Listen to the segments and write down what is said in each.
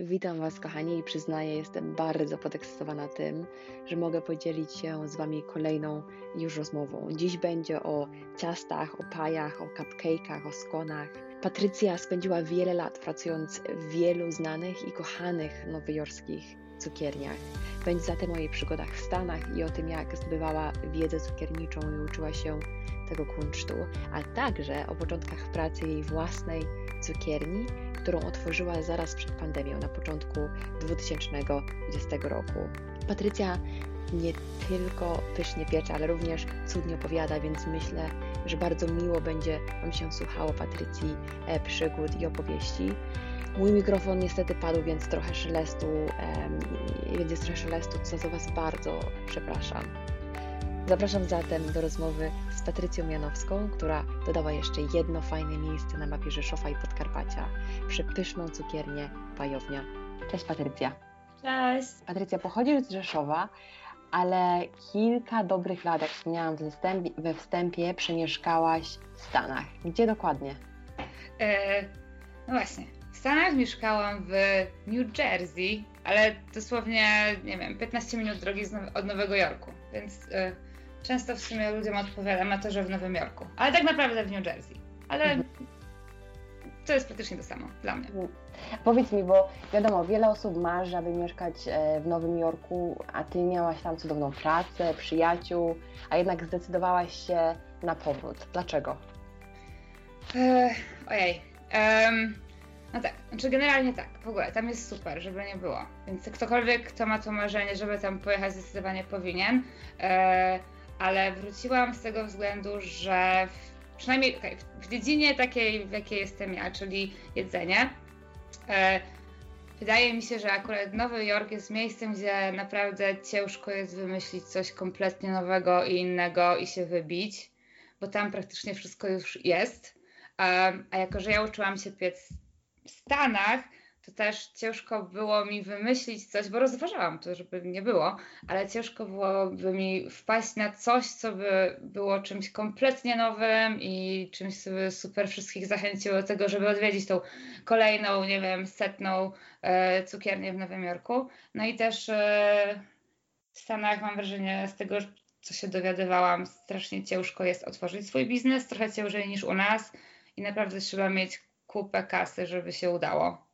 Witam Was, kochani, i przyznaję, jestem bardzo podekscytowana tym, że mogę podzielić się z Wami kolejną już rozmową. Dziś będzie o ciastach, o pajach, o cupcake'ach, o skonach. Patrycja spędziła wiele lat pracując w wielu znanych i kochanych nowojorskich cukierniach. Będzie zatem o jej przygodach w Stanach i o tym, jak zdobywała wiedzę cukierniczą i uczyła się tego kunsztu, a także o początkach pracy jej własnej cukierni którą otworzyła zaraz przed pandemią na początku 2020 roku. Patrycja nie tylko pysznie piecze, ale również cudnie opowiada, więc myślę, że bardzo miło będzie Wam się słuchało Patrycji e, przygód i opowieści. Mój mikrofon niestety padł, więc trochę szelestu, więc jest trochę szelestu, co za Was bardzo przepraszam. Zapraszam zatem do rozmowy z Patrycją Janowską, która dodała jeszcze jedno fajne miejsce na mapie Rzeszowa i Podkarpacia, przepyszną cukiernię Pajownia. Cześć Patrycja. Cześć. Patrycja, pochodzisz z Rzeszowa, ale kilka dobrych lat, jak wspomniałam we wstępie, przemieszkałaś w Stanach. Gdzie dokładnie? E, no właśnie, w Stanach mieszkałam w New Jersey, ale dosłownie, nie wiem, 15 minut drogi od Nowego Jorku, więc... E, Często w sumie ludziom odpowiadam na to, że w Nowym Jorku, ale tak naprawdę w New Jersey. Ale mhm. to jest praktycznie to samo dla mnie. Mhm. Powiedz mi, bo wiadomo, wiele osób marzy, aby mieszkać e, w Nowym Jorku, a ty miałaś tam cudowną pracę, przyjaciół, a jednak zdecydowałaś się na powrót. Dlaczego? E, ojej. Um, no tak, znaczy generalnie tak, w ogóle tam jest super, żeby nie było. Więc ktokolwiek, kto ma to marzenie, żeby tam pojechać, zdecydowanie powinien. E, ale wróciłam z tego względu, że w, przynajmniej okay, w dziedzinie takiej, w jakiej jestem ja, czyli jedzenie, e, wydaje mi się, że akurat Nowy Jork jest miejscem, gdzie naprawdę ciężko jest wymyślić coś kompletnie nowego i innego i się wybić, bo tam praktycznie wszystko już jest. a jako, że ja uczyłam się piec w Stanach, to też ciężko było mi wymyślić coś, bo rozważałam to, żeby nie było, ale ciężko byłoby mi wpaść na coś, co by było czymś kompletnie nowym i czymś, super wszystkich zachęciło do tego, żeby odwiedzić tą kolejną, nie wiem, setną e, cukiernię w Nowym Jorku. No i też e, w Stanach mam wrażenie z tego, co się dowiadywałam, strasznie ciężko jest otworzyć swój biznes, trochę ciężej niż u nas i naprawdę trzeba mieć kupę kasy, żeby się udało.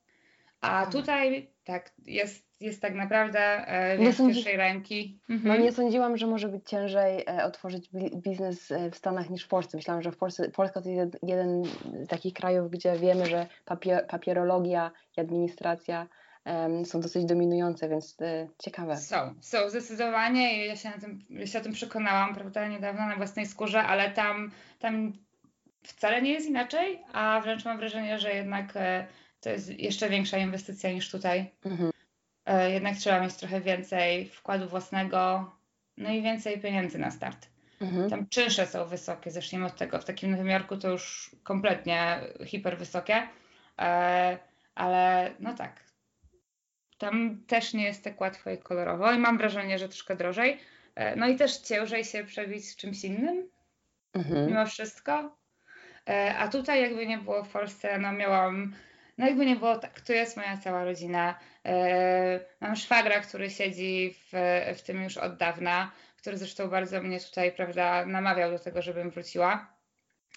A tutaj tak, jest, jest tak naprawdę e, z pierwszej ręki. Mhm. No nie sądziłam, że może być ciężej e, otworzyć biznes e, w Stanach niż w Polsce. Myślałam, że w Polsce, Polska to jest jeden z takich krajów, gdzie wiemy, że papier, papierologia i administracja są dosyć dominujące, więc e, ciekawe. Są, są zdecydowanie i ja się, na tym, ja się o tym przekonałam, prawda, niedawno na własnej skórze, ale tam, tam wcale nie jest inaczej, a wręcz mam wrażenie, że jednak e, to jest jeszcze większa inwestycja niż tutaj. Mhm. E, jednak trzeba mieć trochę więcej wkładu własnego, no i więcej pieniędzy na start. Mhm. Tam czynsze są wysokie, zacznijmy od tego. W takim Nowym Jorku to już kompletnie hiper wysokie, e, ale no tak. Tam też nie jest tak łatwo i kolorowo i mam wrażenie, że troszkę drożej. E, no i też ciężej się przebić z czymś innym, mhm. mimo wszystko. A tutaj jakby nie było w Polsce, no miałam no jakby nie było tak, tu jest moja cała rodzina. E, mam szwagra, który siedzi w, w tym już od dawna, który zresztą bardzo mnie tutaj, prawda, namawiał do tego, żebym wróciła,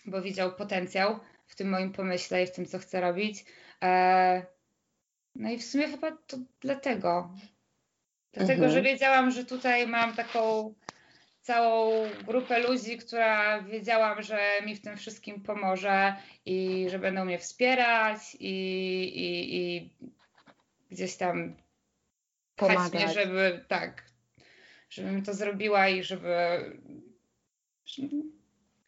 bo widział potencjał w tym moim pomyśle i w tym, co chcę robić. E, no i w sumie chyba to dlatego. Dlatego, mhm. że wiedziałam, że tutaj mam taką całą grupę ludzi, która wiedziałam, że mi w tym wszystkim pomoże i że będą mnie wspierać i, i, i gdzieś tam pomagać mnie, żeby tak, żebym to zrobiła i żeby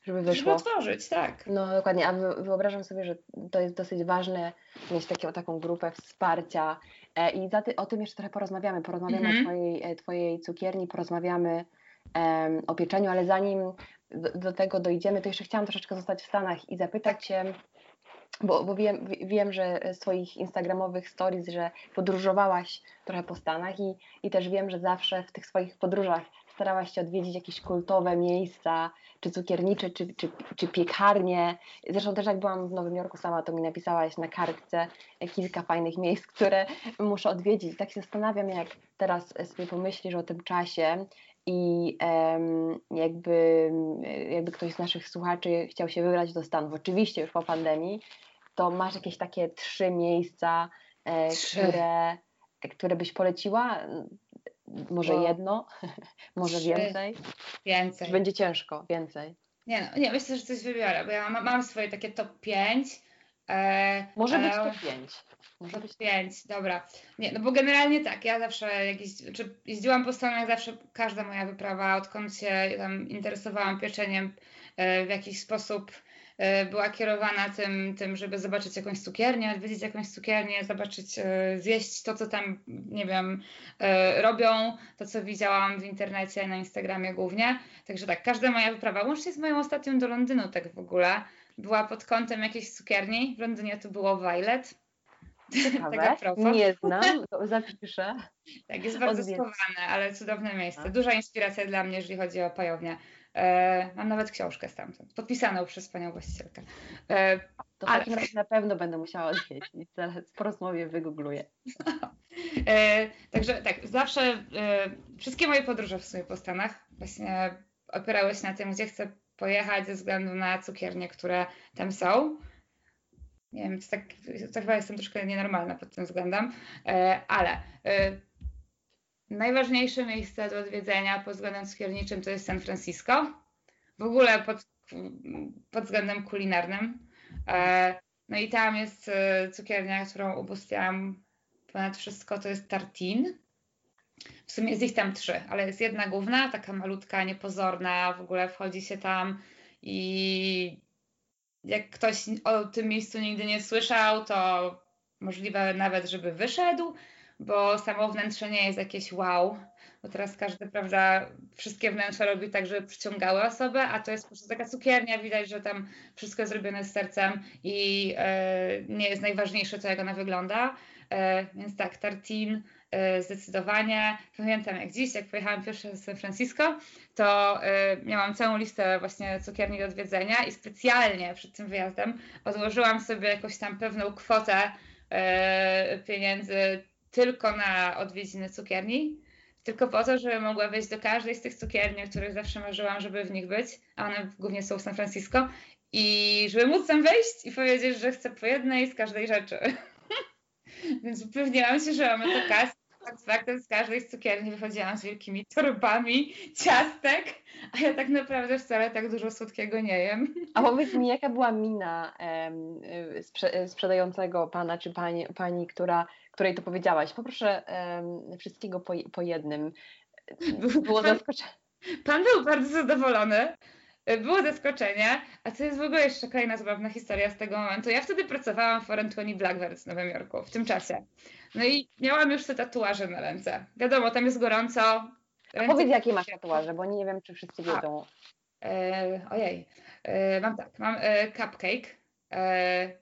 żeby wyszło. Żeby otworzyć, tak. No dokładnie, a wyobrażam sobie, że to jest dosyć ważne mieć taką, taką grupę wsparcia e, i ty, o tym jeszcze trochę porozmawiamy. Porozmawiamy mm -hmm. o twojej, e, twojej cukierni, porozmawiamy o pieczeniu, ale zanim do, do, tego dojdziemy, to jeszcze chciałam troszeczkę zostać w Stanach i zapytać Cię, bo, bo wiem, wiem, że z Twoich instagramowych stories, że podróżowałaś trochę po Stanach i, i też wiem, że zawsze w tych swoich podróżach starałaś się odwiedzić jakieś kultowe miejsca, czy cukiernicze, czy, czy, czy piekarnie. Zresztą też jak byłam w Nowym Jorku sama, to mi napisałaś na kartce kilka fajnych miejsc, które muszę odwiedzić. Tak się zastanawiam, jak teraz sobie pomyślisz o tym czasie i jakby, jakby ktoś z naszych słuchaczy chciał się wybrać do Stanów, oczywiście już po pandemii, to masz jakieś takie trzy miejsca, e, trzy. Które, które byś poleciła? Może jedno? Może trzy. więcej? Więcej. Będzie ciężko? Więcej. Nie, no, nie, myślę, że coś wybiorę, bo ja mam, mam swoje takie top 5. E, Może być top 5. Może być 5, dobra. Nie, no bo generalnie tak, ja zawsze jak jeździ, czy jeździłam po Stanach, zawsze każda moja wyprawa, odkąd się tam interesowałam pieczeniem e, w jakiś sposób e, była kierowana tym, tym, żeby zobaczyć jakąś cukiernię, odwiedzić jakąś cukiernię, zobaczyć, e, zjeść to, co tam, nie wiem, robią, to, co widziałam w internecie, na Instagramie głównie. Także tak, każda moja wyprawa, łącznie z moją ostatnią do Londynu tak w ogóle, była pod kątem jakiejś cukierni. W Londynie to było Violet. Nie znam, to zapiszę. Tak, jest bardzo schowane, ale cudowne miejsce. Duża inspiracja dla mnie, jeżeli chodzi o pajownię. E, mam nawet książkę stamtąd, podpisaną przez panią właścicielkę. E, to ale... takim razie na pewno będę musiała odwiedzić, zaraz po rozmowie wygoogluję. E, także tak, zawsze e, wszystkie moje podróże w sumie po Stanach właśnie opierały się na tym, gdzie chcę pojechać ze względu na cukiernie, które tam są. Nie wiem, to, tak, to chyba jestem troszkę nienormalna pod tym względem, e, ale e, najważniejsze miejsce do odwiedzenia pod względem cukierniczym to jest San Francisco. W ogóle pod, pod względem kulinarnym. E, no i tam jest cukiernia, którą ubóstwiam ponad wszystko, to jest Tartin. W sumie jest ich tam trzy, ale jest jedna główna, taka malutka, niepozorna, w ogóle wchodzi się tam i jak ktoś o tym miejscu nigdy nie słyszał, to możliwe nawet, żeby wyszedł, bo samo wnętrze nie jest jakieś wow, bo teraz każdy, prawda, wszystkie wnętrza robi tak, żeby przyciągały osobę, a to jest po prostu taka cukiernia, widać, że tam wszystko jest zrobione z sercem i yy, nie jest najważniejsze to, jak ona wygląda. Yy, więc tak, Tartin E, zdecydowanie. Pamiętam jak dziś, jak pojechałam pierwszy do San Francisco, to e, miałam całą listę właśnie cukierni do odwiedzenia i specjalnie przed tym wyjazdem odłożyłam sobie jakąś tam pewną kwotę e, pieniędzy tylko na odwiedziny cukierni, tylko po to, żeby mogła wejść do każdej z tych cukierni, o których zawsze marzyłam, żeby w nich być, a one głównie są w San Francisco i żeby móc tam wejść i powiedzieć, że chcę po jednej z każdej rzeczy. Więc upewniałam się, że mamy to kas fakt faktem z każdej z cukierni wychodziłam z wielkimi torbami ciastek, a ja tak naprawdę wcale tak dużo słodkiego nie jem. A powiedz mi, jaka była mina um, sprze sprzedającego pana czy pani, pani która, której to powiedziałaś? Poproszę um, wszystkiego po, po jednym. Było zaskoczenie. Pan był bardzo zadowolony. Było zaskoczenie, a co jest w ogóle jeszcze kolejna zabawna historia z tego momentu. Ja wtedy pracowałam w Orange Blackbird w Nowym Jorku, w tym czasie. No i miałam już te tatuaże na ręce. Wiadomo, tam jest gorąco. Ręce... Powiedz, jakie masz tatuaże, bo nie wiem, czy wszyscy wiedzą. E, ojej, e, mam tak, mam e, cupcake. E,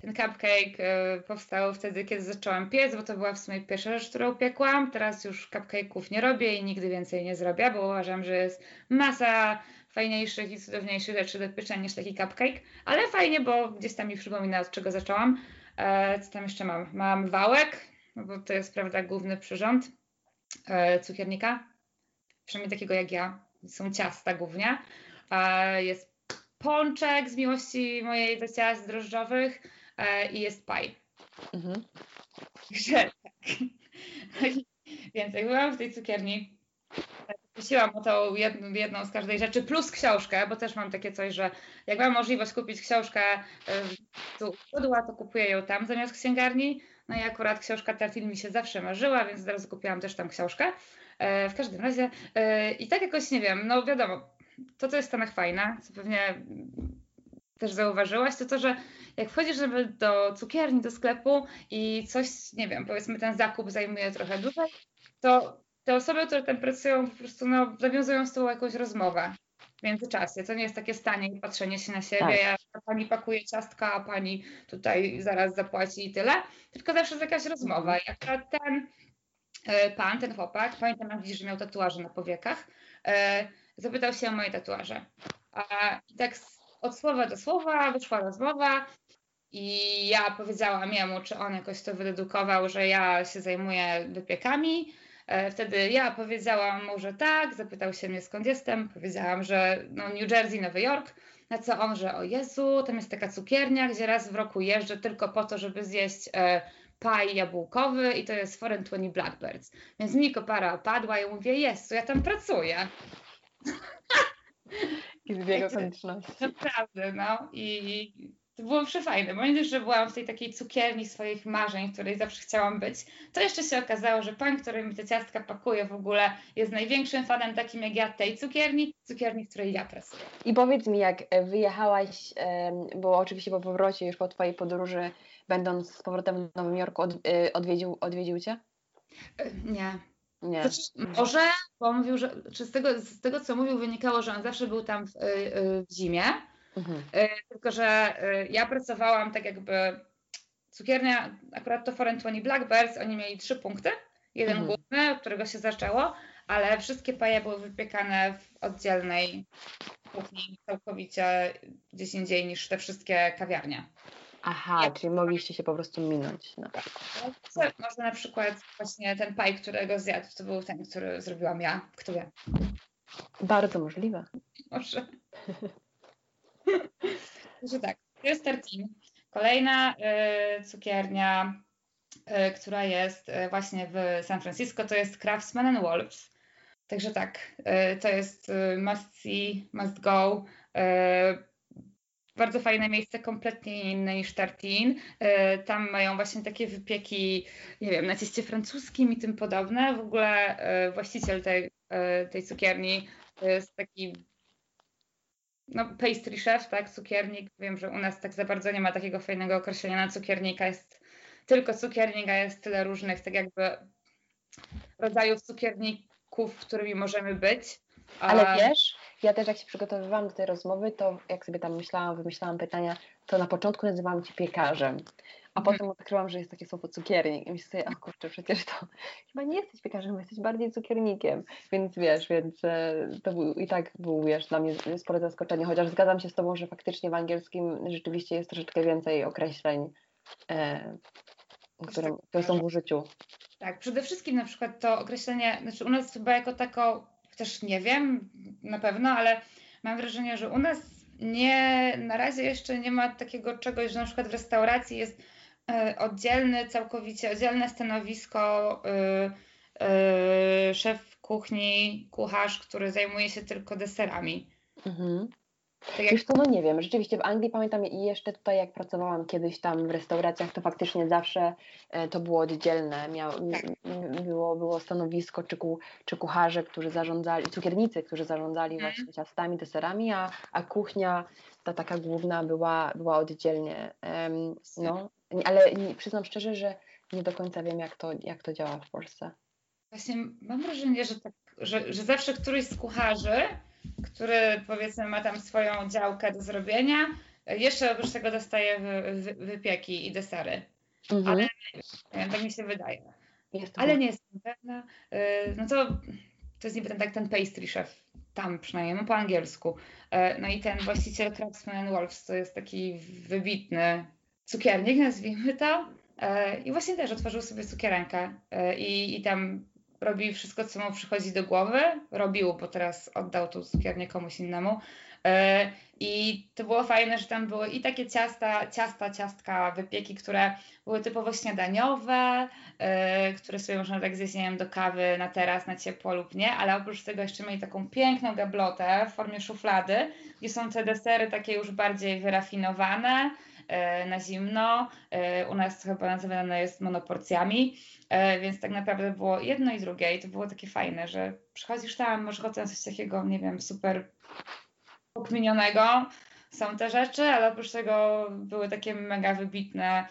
ten cupcake e, powstał wtedy, kiedy zaczęłam piec, bo to była w sumie pierwsza rzecz, którą piekłam. Teraz już cupcake'ów nie robię i nigdy więcej nie zrobię, bo uważam, że jest masa fajniejszych i cudowniejszych rzeczy do pieczenia niż taki cupcake, ale fajnie, bo gdzieś tam mi przypomina, od czego zaczęłam. E, co tam jeszcze mam? Mam wałek, no bo to jest, prawda, główny przyrząd e, cukiernika, przynajmniej takiego jak ja. Są ciasta głównie. E, jest pączek z miłości mojej do ciast drożdżowych i jest paj. Mhm. Także tak. Więc jak byłam w tej cukierni, Prosiłam o tą jedną, jedną z każdej rzeczy, plus książkę, bo też mam takie coś, że jak mam możliwość kupić książkę tu spodła, to kupuję ją tam zamiast księgarni. No i akurat książka Tartil mi się zawsze marzyła, więc zaraz kupiłam też tam książkę. E, w każdym razie e, i tak jakoś nie wiem, no wiadomo, to co jest w Stanach fajne, co pewnie też zauważyłaś, to to, że jak wchodzisz do cukierni, do sklepu i coś, nie wiem, powiedzmy ten zakup zajmuje trochę dłużej, to te osoby, które tam pracują, po prostu no, nawiązują z tobą jakąś rozmowę w międzyczasie. To nie jest takie stanie i patrzenie się na siebie, tak. ja, pani pakuje ciastka, a pani tutaj zaraz zapłaci i tyle, tylko zawsze jest jakaś rozmowa. Akurat ten pan, ten chłopak, pamiętam jak widzisz, że miał tatuaże na powiekach, zapytał się o moje tatuaże. A tak od słowa do słowa wyszła rozmowa i ja powiedziałam jemu, czy on jakoś to wydedukował, że ja się zajmuję wypiekami. E, wtedy ja powiedziałam mu, że tak, zapytał się mnie skąd jestem, powiedziałam, że no New Jersey, Nowy Jork, na co on, że o Jezu, tam jest taka cukiernia, gdzie raz w roku jeżdżę tylko po to, żeby zjeść e, paj jabłkowy i to jest Foreign 20 Blackbirds. Więc mi kopara opadła i mówię, jest, ja tam pracuję. I zbieg okoliczności. Naprawdę, no. I to było przefajne. Bo nie dość, że byłam w tej takiej cukierni swoich marzeń, której zawsze chciałam być, to jeszcze się okazało, że pan, który mi te ciastka pakuje w ogóle, jest największym fanem takim jak ja tej cukierni, cukierni, w której ja pracuję. I powiedz mi, jak e, wyjechałaś, bo oczywiście po powrocie, już po twojej podróży, będąc z powrotem w Nowym Jorku, e, odwiedził, odwiedził cię? E, nie. Nie. Znaczy, może, bo mówił, że czy z tego, z tego, co mówił, wynikało, że on zawsze był tam w, w zimie, Mhm. E, tylko, że e, ja pracowałam tak jakby cukiernia, akurat to Forentoni Blackbirds, oni mieli trzy punkty. Jeden mhm. główny, od którego się zaczęło, ale wszystkie paje były wypiekane w oddzielnej kuchni, całkowicie gdzieś indziej niż te wszystkie kawiarnie. Aha, ja, czyli mogliście się po prostu minąć na tak. Może na przykład właśnie ten paj, którego zjadł, to był ten, który zrobiłam ja, kto wie. Bardzo możliwe. Może. Także tak, to jest Tartin. Kolejna y, cukiernia, y, która jest y, właśnie w San Francisco, to jest Craftsman and Wolves. Także tak, y, to jest y, must see, must go. Y, bardzo fajne miejsce, kompletnie inne niż Tartin. Tam mają właśnie takie wypieki, nie wiem, na cieście francuskim i tym podobne. W ogóle właściciel tej, tej cukierni to jest taki no, pastry chef, tak, cukiernik. Wiem, że u nas tak za bardzo nie ma takiego fajnego określenia na cukiernika. Jest tylko cukiernik, a jest tyle różnych, tak jakby rodzajów cukierników, którymi możemy być. Ale wiesz, ja też jak się przygotowywałam do tej rozmowy, to jak sobie tam myślałam, wymyślałam pytania, to na początku nazywałam Cię piekarzem. A mhm. potem odkryłam, że jest takie słowo cukiernik. I myślę sobie, o kurczę, przecież to chyba nie jesteś piekarzem, jesteś bardziej cukiernikiem. Więc wiesz, więc e, to był, i tak był, wiesz, dla mnie spore zaskoczenie. Chociaż zgadzam się z Tobą, że faktycznie w angielskim rzeczywiście jest troszeczkę więcej określeń, e, które, tak. które są w użyciu. Tak, przede wszystkim na przykład to określenie, znaczy u nas chyba jako tako, też nie wiem na pewno, ale mam wrażenie, że u nas nie, na razie jeszcze nie ma takiego czegoś, że na przykład w restauracji jest oddzielny, całkowicie oddzielne stanowisko y, y, szef kuchni, kucharz, który zajmuje się tylko deserami. Mhm. Tak jak... Wiesz co, no nie wiem, rzeczywiście w Anglii pamiętam i jeszcze tutaj jak pracowałam kiedyś tam w restauracjach, to faktycznie zawsze e, to było oddzielne. Miał, tak. było, było stanowisko czy, ku, czy kucharze, którzy zarządzali, cukiernicy, którzy zarządzali mm. właśnie ciastami, deserami, a, a kuchnia ta taka główna była, była oddzielnie. Um, no, ale przyznam szczerze, że nie do końca wiem, jak to, jak to działa w Polsce. Właśnie mam wrażenie, że, tak, że, że zawsze któryś z kucharzy, który powiedzmy ma tam swoją działkę do zrobienia, jeszcze oprócz tego dostaje wy, wy, wypieki i desery. Mhm. Ale nie, tak mi się wydaje. Ale nie jestem pewna. Y, no to to jest niby ten, tak ten pastry chef, tam przynajmniej, no po angielsku. Y, no i ten właściciel Craftsman Wolves to jest taki wybitny cukiernik, nazwijmy to. E, I właśnie też otworzył sobie cukierenkę e, i, i tam robi wszystko, co mu przychodzi do głowy. Robił, bo teraz oddał tą cukiernię komuś innemu. E, I to było fajne, że tam były i takie ciasta, ciasta, ciastka, wypieki, które były typowo śniadaniowe, które sobie można tak zjeść, nie wiem, do kawy na teraz, na ciepło lub nie, ale oprócz tego jeszcze mieli taką piękną gablotę w formie szuflady, gdzie są te desery takie już bardziej wyrafinowane, na zimno. E, u nas chyba nazywane jest monoporcjami, e, więc tak naprawdę było jedno i drugie i to było takie fajne, że przychodzisz tam, masz ochotę coś takiego, nie wiem, super pokminionego. Są te rzeczy, ale oprócz tego były takie mega wybitne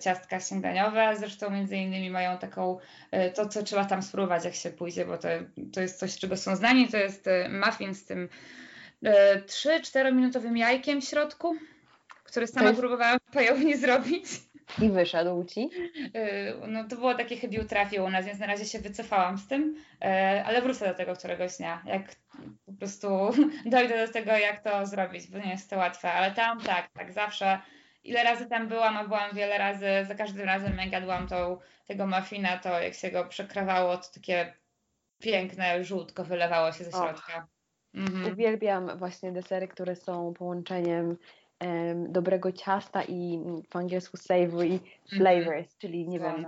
ciastka śniadaniowe, zresztą między innymi mają taką, to co trzeba tam spróbować jak się pójdzie, bo to, to jest coś, czego są znani, to jest muffin z tym 3-4 minutowym jajkiem w środku, które sama jest... próbowałam pojownie zrobić. I wyszedł ci? Y, no to było takie chybił trafił u nas, więc na razie się wycofałam z tym, y, ale wrócę do tego któregoś dnia, jak po prostu dojdę do tego, jak to zrobić, bo nie jest to łatwe, ale tam tak, tak zawsze. Ile razy tam byłam, a byłam wiele razy, za każdym razem jak jadłam tą, tego muffina, to jak się go przekrawało, to takie piękne żółtko wylewało się ze środka. Mhm. Uwielbiam właśnie desery, które są połączeniem dobrego ciasta i po angielsku savory mhm. flavors, czyli nie wiem,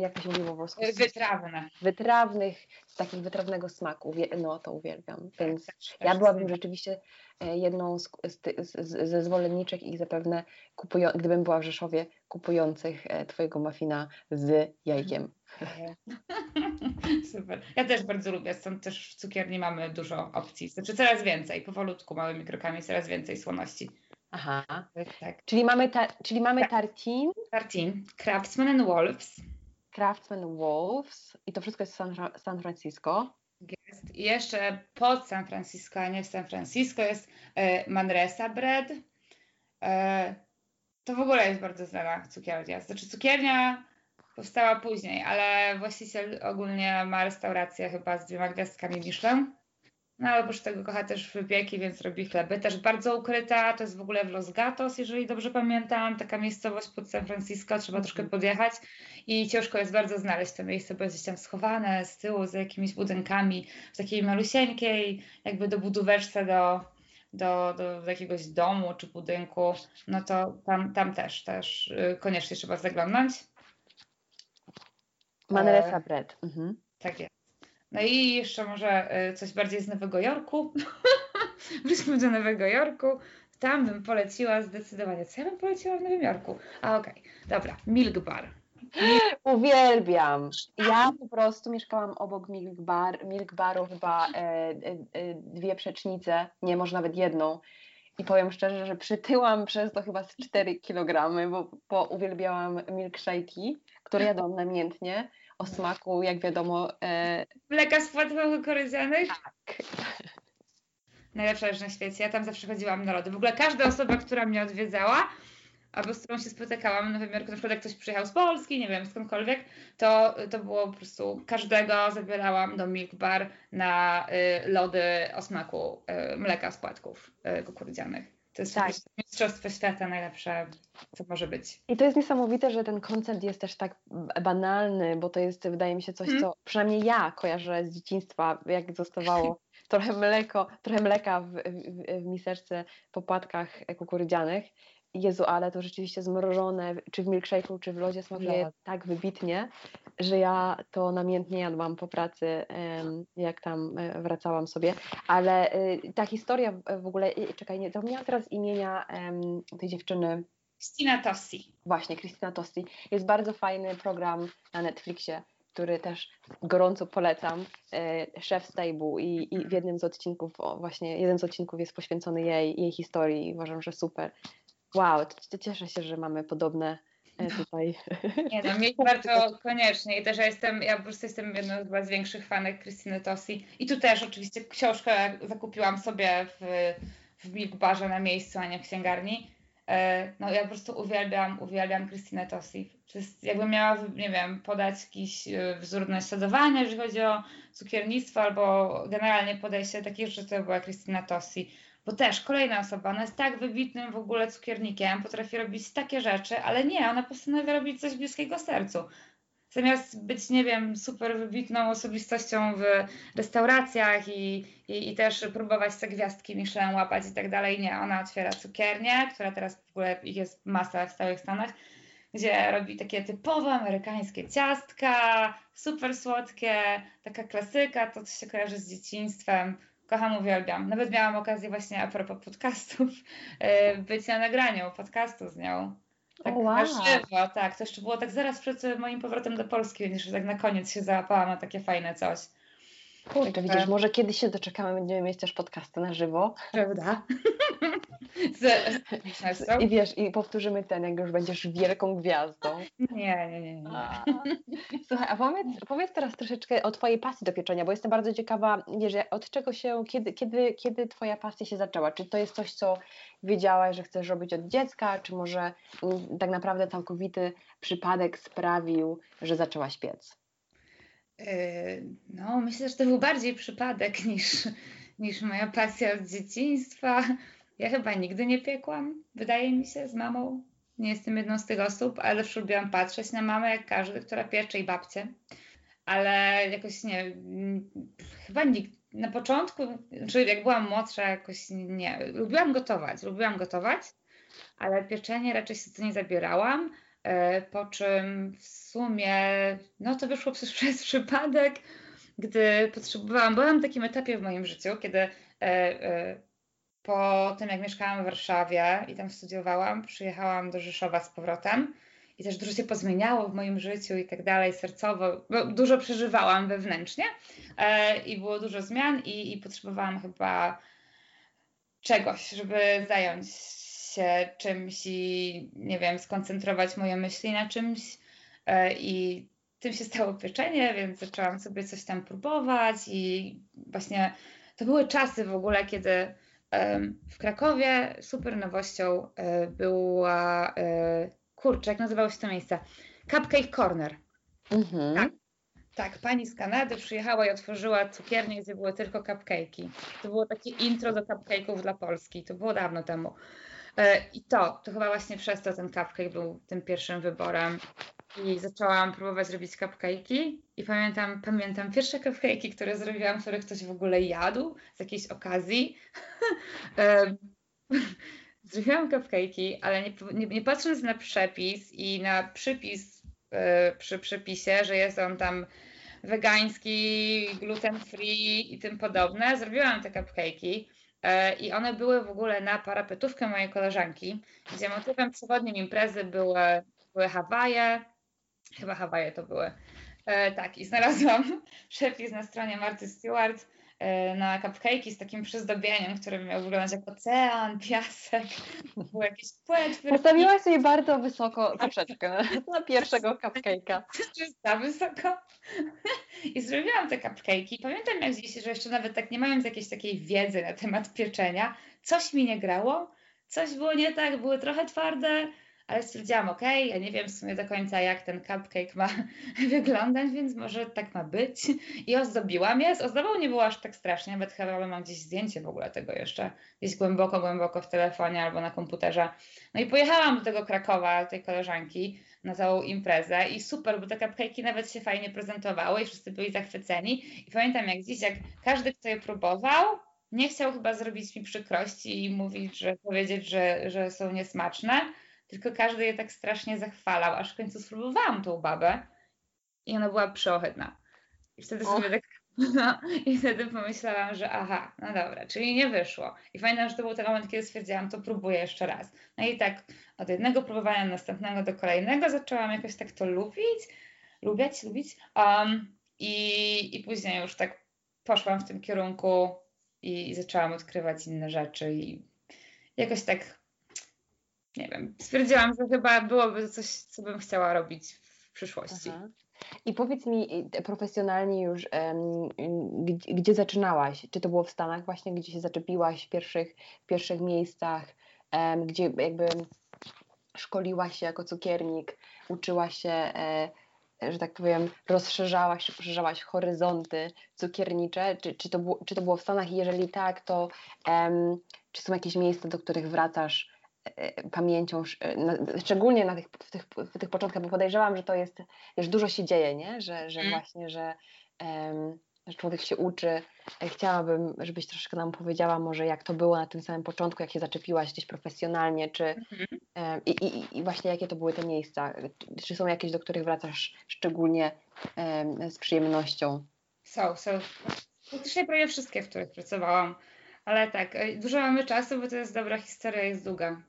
jak to się mówi po polsku? Wytrawne. Wytrawnych, z takiego wytrawnego smaku, no to uwielbiam. Więc ja byłabym rzeczywiście e, jedną z, z, z, ze zwolenniczek i zapewne kupują, gdybym była w Rzeszowie, kupujących e, Twojego muffina z jajkiem. Super. Ja też bardzo lubię, stąd też w cukierni mamy dużo opcji. Znaczy coraz więcej, powolutku, małymi krokami, coraz więcej słoności. Aha. Tak. Czyli mamy, ta, czyli mamy tak. Tartin. Tartin, Craftsman and Wolves. Craftsman Wolves i to wszystko jest San, San Francisco. Jest. I jeszcze pod San Francisco, a nie w San Francisco jest e, Manresa Bread. E, to w ogóle jest bardzo znana cukiernia. Znaczy cukiernia powstała później, ale właściciel ogólnie ma restaurację chyba z dwiema gwiazdkami Michelin. No ale oprócz tego kocha też wypieki, więc robi chleby. Też bardzo ukryta, to jest w ogóle w Los Gatos, jeżeli dobrze pamiętam, taka miejscowość pod San Francisco, trzeba troszkę mhm. podjechać i ciężko jest bardzo znaleźć to miejsce, bo jest gdzieś tam schowane z tyłu, za jakimiś budynkami, w takiej malusieńkiej, jakby do budóweczce do, do, do, do jakiegoś domu czy budynku, no to tam, tam też, też y, koniecznie trzeba zaglądnąć. Manresa e, Bread. Mhm. Tak jest. No i jeszcze może e, coś bardziej z Nowego Jorku. Wróćmy do Nowego Jorku. Tam bym poleciła zdecydowanie. Co ja bym poleciła w Nowym Jorku? A okej, okay. dobra. Milk Bar. Uwielbiam. Ja po prostu mieszkałam obok Milk, Bar, Milk Baru chyba e, e, e, dwie przecznice, nie, może nawet jedną. I powiem szczerze, że przytyłam przez to chyba z 4 kg, bo, bo uwielbiałam milkshake'i, które jadłam namiętnie o smaku, jak wiadomo. E... Mleka z płatków kukurydzianych? Tak. Najlepsza rzecz na świecie. Ja tam zawsze chodziłam na lody. W ogóle każda osoba, która mnie odwiedzała, albo z którą się spotykałam w Nowym Jorku, na przykład jak ktoś przyjechał z Polski, nie wiem, skądkolwiek, to, to było po prostu każdego zabierałam do Milk Bar na y, lody o smaku y, mleka z płatków y, kukurydzianych. To jest tak. mistrzostwo świata najlepsze, co może być. I to jest niesamowite, że ten koncept jest też tak banalny, bo to jest, wydaje mi się, coś, hmm. co przynajmniej ja kojarzę z dzieciństwa, jak zostawało trochę mleko, trochę mleka w, w, w miseczce po płatkach kukurydzianych. Jezu, ale to rzeczywiście zmrożone, czy w milkshake'u, czy w lodzie smakuje no. tak wybitnie, że ja to namiętnie jadłam po pracy, jak tam e, wracałam sobie. Ale y, ta historia w ogóle, czekaj, nie zapomniałam teraz imienia tej dziewczyny. Christina Tossi. Właśnie, Christina Tossi. Jest bardzo fajny program na Netflixie, który też gorąco polecam, e, Chef Stable i, i w jednym z odcinków, właśnie jeden z odcinków jest poświęcony jej, jej historii i uważam, że super. Wow, to cieszę się, że mamy podobne e, tutaj. Nie no, mieć bardzo koniecznie. I też ja jestem, ja po prostu jestem jedną z większych fanek Krystyny Tosi. I tu też oczywiście książkę zakupiłam sobie w, w Milk Barze na miejscu, a nie w księgarni. E, no ja po prostu uwielbiam, uwielbiam Krystynę Tosi. To jest, jakbym miała, nie wiem, podać jakiś e, wzór naśladowania, jeżeli chodzi o cukiernictwo, albo generalnie podejście takich rzeczy, to była Krystyna Tosi bo też kolejna osoba, ona jest tak wybitnym w ogóle cukiernikiem, potrafi robić takie rzeczy, ale nie, ona postanawia robić coś bliskiego sercu. Zamiast być, nie wiem, super wybitną osobistością w restauracjach i, i, i też próbować te gwiazdki Michelin łapać i tak dalej, nie, ona otwiera cukiernię, która teraz w ogóle ich jest masa w całych Stanach, gdzie robi takie typowe amerykańskie ciastka, super słodkie, taka klasyka, to co się kojarzy z dzieciństwem, Kocham, uwielbiam. Nawet miałam okazję właśnie a propos podcastów e, być na nagraniu podcastu z nią. Tak wow. na żywo, tak. To jeszcze było tak zaraz przed moim powrotem do Polski, więc tak na koniec się załapałam na takie fajne coś. Kurczę, widzisz, może kiedyś się doczekamy, będziemy mieć też podcasty na żywo. Prawda? Z, z I wiesz, i powtórzymy ten, jak już będziesz wielką gwiazdą. Nie, nie, nie. nie. Słuchaj, a powiedz, powiedz teraz troszeczkę o Twojej pasji do pieczenia, bo jestem bardzo ciekawa, wiesz, od czego się, kiedy, kiedy, kiedy Twoja pasja się zaczęła? Czy to jest coś, co wiedziałaś, że chcesz robić od dziecka, czy może mm, tak naprawdę całkowity przypadek sprawił, że zaczęłaś piec? Yy, no, myślę, że to był bardziej przypadek niż, niż moja pasja od dzieciństwa. Ja chyba nigdy nie piekłam, wydaje mi się, z mamą. Nie jestem jedną z tych osób, ale zawsze lubiłam patrzeć na mamę, jak każdy, która piecze i babcie. Ale jakoś nie, chyba nikt, na początku, czyli jak byłam młodsza, jakoś nie, lubiłam gotować, lubiłam gotować, ale pieczenie raczej się to nie zabierałam. E, po czym w sumie, no to wyszło przez, przez przypadek, gdy potrzebowałam, byłam w takim etapie w moim życiu, kiedy e, e, po tym, jak mieszkałam w Warszawie i tam studiowałam, przyjechałam do Rzeszowa z powrotem i też dużo się pozmieniało w moim życiu i tak dalej, sercowo, bo dużo przeżywałam wewnętrznie i było dużo zmian i, i potrzebowałam chyba czegoś, żeby zająć się czymś i nie wiem, skoncentrować moje myśli na czymś e, i tym się stało pieczenie, więc zaczęłam sobie coś tam próbować i właśnie to były czasy w ogóle, kiedy w Krakowie super nowością e, była, e, kurczę, jak nazywało się to miejsce? Cupcake Corner. Mhm. Tak. Tak, pani z Kanady przyjechała i otworzyła cukiernię, gdzie były tylko cupcake'i. To było takie intro do cupcake'ów dla Polski. To było dawno temu. E, I to, to chyba właśnie przez to ten cupcake był tym pierwszym wyborem. I zaczęłam próbować robić cupcake'i i pamiętam, pamiętam pierwsze cupcake'i, które zrobiłam, które ktoś w ogóle jadł z jakiejś okazji. E, zrobiłam cupcake'i, ale nie, nie, nie, patrząc na przepis i na przypis yy, przy przepisie, że jest on tam wegański, gluten free i tym podobne, zrobiłam te cupcake'i E, I one były w ogóle na parapetówkę mojej koleżanki, gdzie motywem przewodnim imprezy były, były Hawaje, chyba Hawaje to były. E, tak, i znalazłam przepis na stronie Marty Stewart. e, na cupcake'i z takim przyzdobieniem, które miał wyglądać jak ocean, piasek, były jakieś płetwy. Postawiłaś sobie bardzo wysoko troszeczkę na pierwszego cupcake'a. Za wysoko. I zrobiłam te cupcake'i. Pamiętam jak dziś, że jeszcze nawet tak nie mając jakiejś takiej wiedzy na temat pieczenia, coś mi nie grało, coś było nie tak, były trochę twarde, ale stwierdziłam, ok, ja nie wiem w sumie do końca, jak ten cupcake ma wyglądać, więc może tak ma być. I ozdobiłam je. Z ozdobą nie było aż tak strasznie, nawet chyba mam gdzieś zdjęcie w ogóle tego jeszcze, gdzieś głęboko, głęboko w telefonie albo na komputerze. No i pojechałam do tego Krakowa, tej koleżanki, na całą imprezę i super, bo te cupcake'i nawet się fajnie prezentowały i wszyscy byli zachwyceni. I pamiętam jak dziś, jak każdy, kto je próbował, nie chciał chyba zrobić mi przykrości i mówić, że powiedzieć, że, że są niesmaczne, tylko każdy je tak strasznie zachwalał, aż w końcu spróbowałam tą babę i ona była przeohydna. I wtedy sobie tak no, i wtedy pomyślałam, że aha, no dobra, czyli nie wyszło. I pamiętam, że to był ten moment, kiedy stwierdziłam, to próbuję jeszcze raz. No i tak od jednego próbowania następnego do kolejnego zaczęłam jakoś tak to lubić, lubiać, lubić. Um, i, I później już tak poszłam w tym kierunku i, i zaczęłam odkrywać inne rzeczy i jakoś tak nie wiem, stwierdziłam, że chyba byłoby coś, co bym chciała robić w przyszłości. Aha. I powiedz mi profesjonalnie już, um, gdzie, gdzie, zaczynałaś? Czy to było w Stanach właśnie, gdzie się zaczepiłaś w pierwszych, w pierwszych miejscach, gdzie jakby szkoliłaś się jako cukiernik, uczyłaś się, e, że tak powiem, rozszerzałaś, poszerzałaś horyzonty cukiernicze? Czy, czy, to, było, czy to było w Stanach? I jeżeli tak, to czy są jakieś miejsca, do których wracasz pamięcią, e, szczególnie na tych, w, tych, w tych początkach, bo podejrzewam, że to jest, że dużo się dzieje, nie? Że, że mm. właśnie, że, um, że człowiek się uczy. E, chciałabym, żebyś troszkę nam powiedziała może, jak to było na tym samym początku, jak się zaczepiłaś gdzieś profesjonalnie, czy um, i, i, i, właśnie jakie to były te miejsca? Czy są jakieś, do których wracasz szczególnie um, z przyjemnością? Są, są. Praktycznie prawie wszystkie, w których pracowałam. Ale tak, dużo mamy czasu, bo to jest dobra historia, jest długa.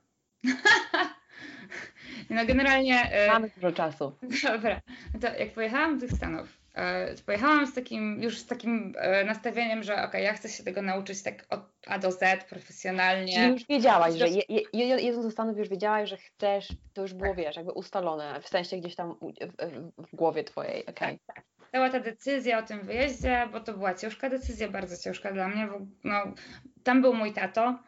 no generalnie... E, Mamy dużo czasu. Dobra, no to jak pojechałam do tych Stanów, E, pojechałam z takim, już z takim e, nastawieniem, że ok, ja chcę się tego nauczyć tak od A do Z profesjonalnie. Czyli już wiedziałaś, że je, je, jedząc do Stanów już wiedziałaś, że chcesz, to już było, tak. wiesz, jakby ustalone, w sensie gdzieś tam w, głowie twojej, okej. Okay. Tak, tak. Cała ta decyzja o tym wyjeździe, bo to była ciężka decyzja, bardzo ciężka dla mnie, bo no, tam był mój tato,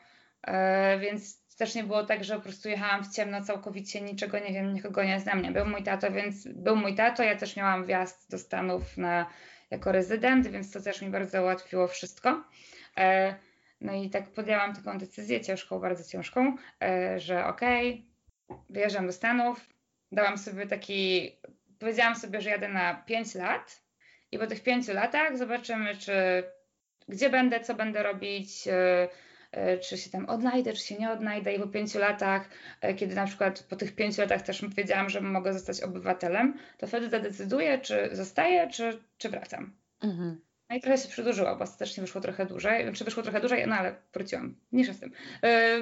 więc też nie było tak, że po prostu jechałam w ciemno całkowicie, niczego nie wiem, nikogo nie znam. Nie był mój tato, więc był mój tato. Ja też miałam wjazd do Stanów na, jako rezydent, więc to też mi bardzo ułatwiło wszystko. E, no i tak podjęłam taką decyzję ciężką, bardzo ciężką, e, że okej, okay, wyjeżdżam do Stanów. Dałam sobie taki, powiedziałam sobie, że jadę na 5 lat i po tych 5 latach zobaczymy, czy gdzie będę, co będę robić, e, czy się tam odnajdę, czy się nie odnajdę i po pięciu latach, e, kiedy na przykład po tych pięciu latach też wiedziałam, że mogę zostać obywatelem, to wtedy zadecyduję, czy zostaję, czy, czy wracam. Mhm. No i trochę się przedłużyło, bo ostatecznie wyszło trochę dłużej. Znaczy wyszło trochę dłużej, no ale wróciłam. Mniejsza z tym. E,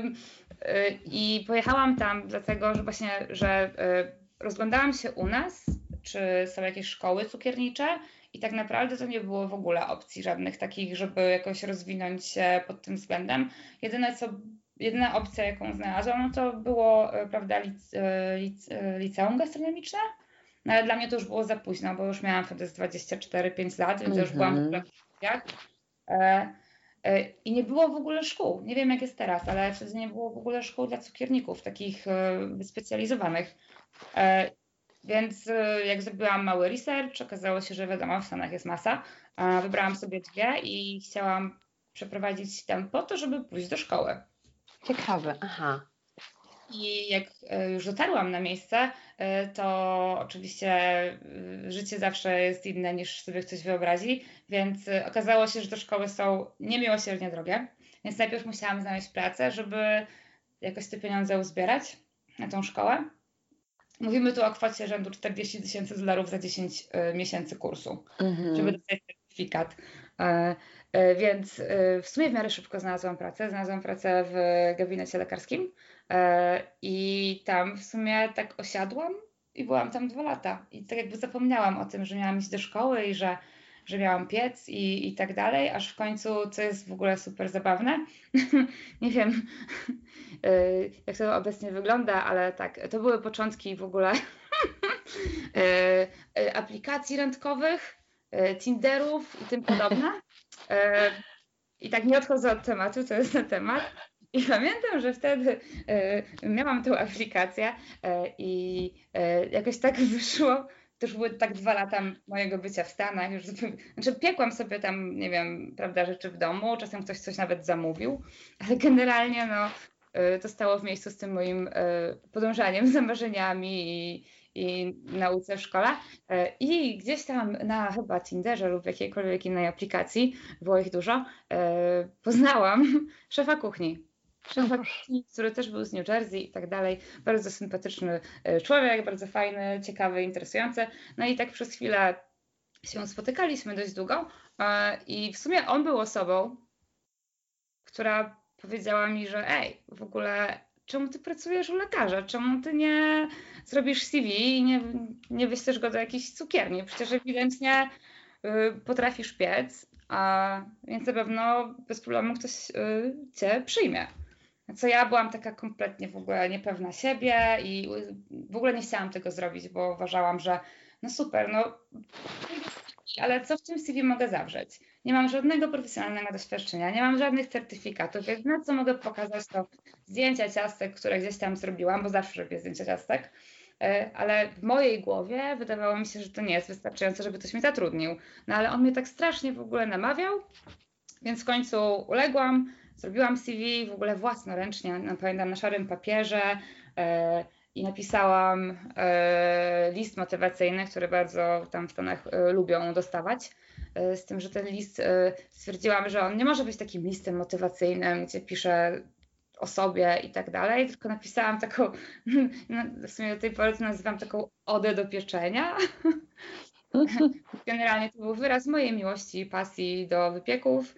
I pojechałam tam dlatego, że właśnie, że rozglądałam się u nas, czy są jakieś szkoły cukiernicze i tak naprawdę to nie było w ogóle opcji żadnych takich, żeby jakoś rozwinąć się pod tym względem. Jedyne co, jedyna opcja, jaką znalazłam, no to było, e, prawda, lic, e, lic, e, liceum gastronomiczne. No ale dla mnie to już było za późno, bo już miałam wtedy 24-5 lat, więc mm już byłam w ogóle w studiach. I nie było w ogóle szkół. Nie wiem jak jest teraz, ale wtedy nie było w ogóle szkół dla cukierników, takich wyspecjalizowanych. Więc y, jak zrobiłam mały research, okazało się, że wiadomo, w Stanach jest masa. Wybrałam sobie dwie i chciałam przeprowadzić tam po to, żeby pójść do szkoły. Ciekawe, aha. I jak y, już dotarłam na miejsce, y, to oczywiście życie zawsze jest inne niż sobie ktoś wyobrazi, więc okazało się, że te szkoły są niemiłosiernie drogie. Więc najpierw musiałam znaleźć pracę, żeby jakoś te pieniądze uzbierać na tą szkołę. Mówimy tu o kwocie rzędu 40 tysięcy dolarów za 10 e, miesięcy kursu, mhm. żeby dostać certyfikat. E, e, więc w sumie w miarę szybko znalazłam pracę. Znalazłam pracę w gabinecie lekarskim i tam w sumie tak osiadłam i byłam tam dwa lata. I tak jakby zapomniałam o tym, że miałam iść do szkoły i że że miałam piec i, i tak dalej, aż w końcu, co jest w ogóle super zabawne, nie wiem y, jak to obecnie wygląda, ale tak, to były początki w ogóle y, y, aplikacji randkowych, Tinderów i tym podobne. I tak nie odchodzę od tematu, to jest na temat. I pamiętam, że wtedy miałam tę aplikację i jakoś tak wyszło, to już były tak dwa lata mojego bycia w Stanach, już znaczy piekłam sobie tam, nie wiem, prawda, rzeczy w domu, czasem ktoś coś nawet zamówił, ale generalnie no, y, to stało w miejscu z tym moim y, podążaniem za marzeniami i, i nauce w szkole. Y, I gdzieś tam na chyba Tinderze lub jakiejkolwiek innej aplikacji, było ich dużo, poznałam szefa kuchni który też był z New Jersey i tak dalej. Bardzo sympatyczny e, człowiek, bardzo fajny, ciekawy, interesujący. No i tak przez chwilę się spotykaliśmy dość długo e, i w sumie on był osobą, która powiedziała mi, że ej, w ogóle czemu ty pracujesz u lekarza? Czemu ty nie zrobisz CV i nie, nie wyślesz go do jakiejś cukierni? Przecież ewidentnie y, potrafisz piec, a więc na pewno bez problemu ktoś y, cię przyjmie. Co ja byłam taka kompletnie w ogóle niepewna siebie i w ogóle nie chciałam tego zrobić, bo uważałam, że no super, no ale co w tym CV mogę zawrzeć? Nie mam żadnego profesjonalnego doświadczenia, nie mam żadnych certyfikatów, więc na co mogę pokazać to zdjęcia ciastek, które gdzieś tam zrobiłam, bo zawsze robię zdjęcia ciastek, e, ale w mojej głowie wydawało mi się, że to nie jest wystarczające, żeby ktoś mnie zatrudnił. No ale on mnie tak strasznie w ogóle namawiał, więc w końcu uległam, Zrobiłam CV w ogóle własnoręcznie, no, pamiętam na szarym papierze e, i napisałam e, list motywacyjny, który bardzo tam w Stanach e, lubią dostawać. E, z tym, że ten list e, stwierdziłam, że on nie może być takim listem motywacyjnym, gdzie piszę o sobie i tak dalej, tylko napisałam taką, no, w sumie do tej pory to nazywam taką odę do pieczenia. Generalnie to był wyraz mojej miłości i pasji do wypieków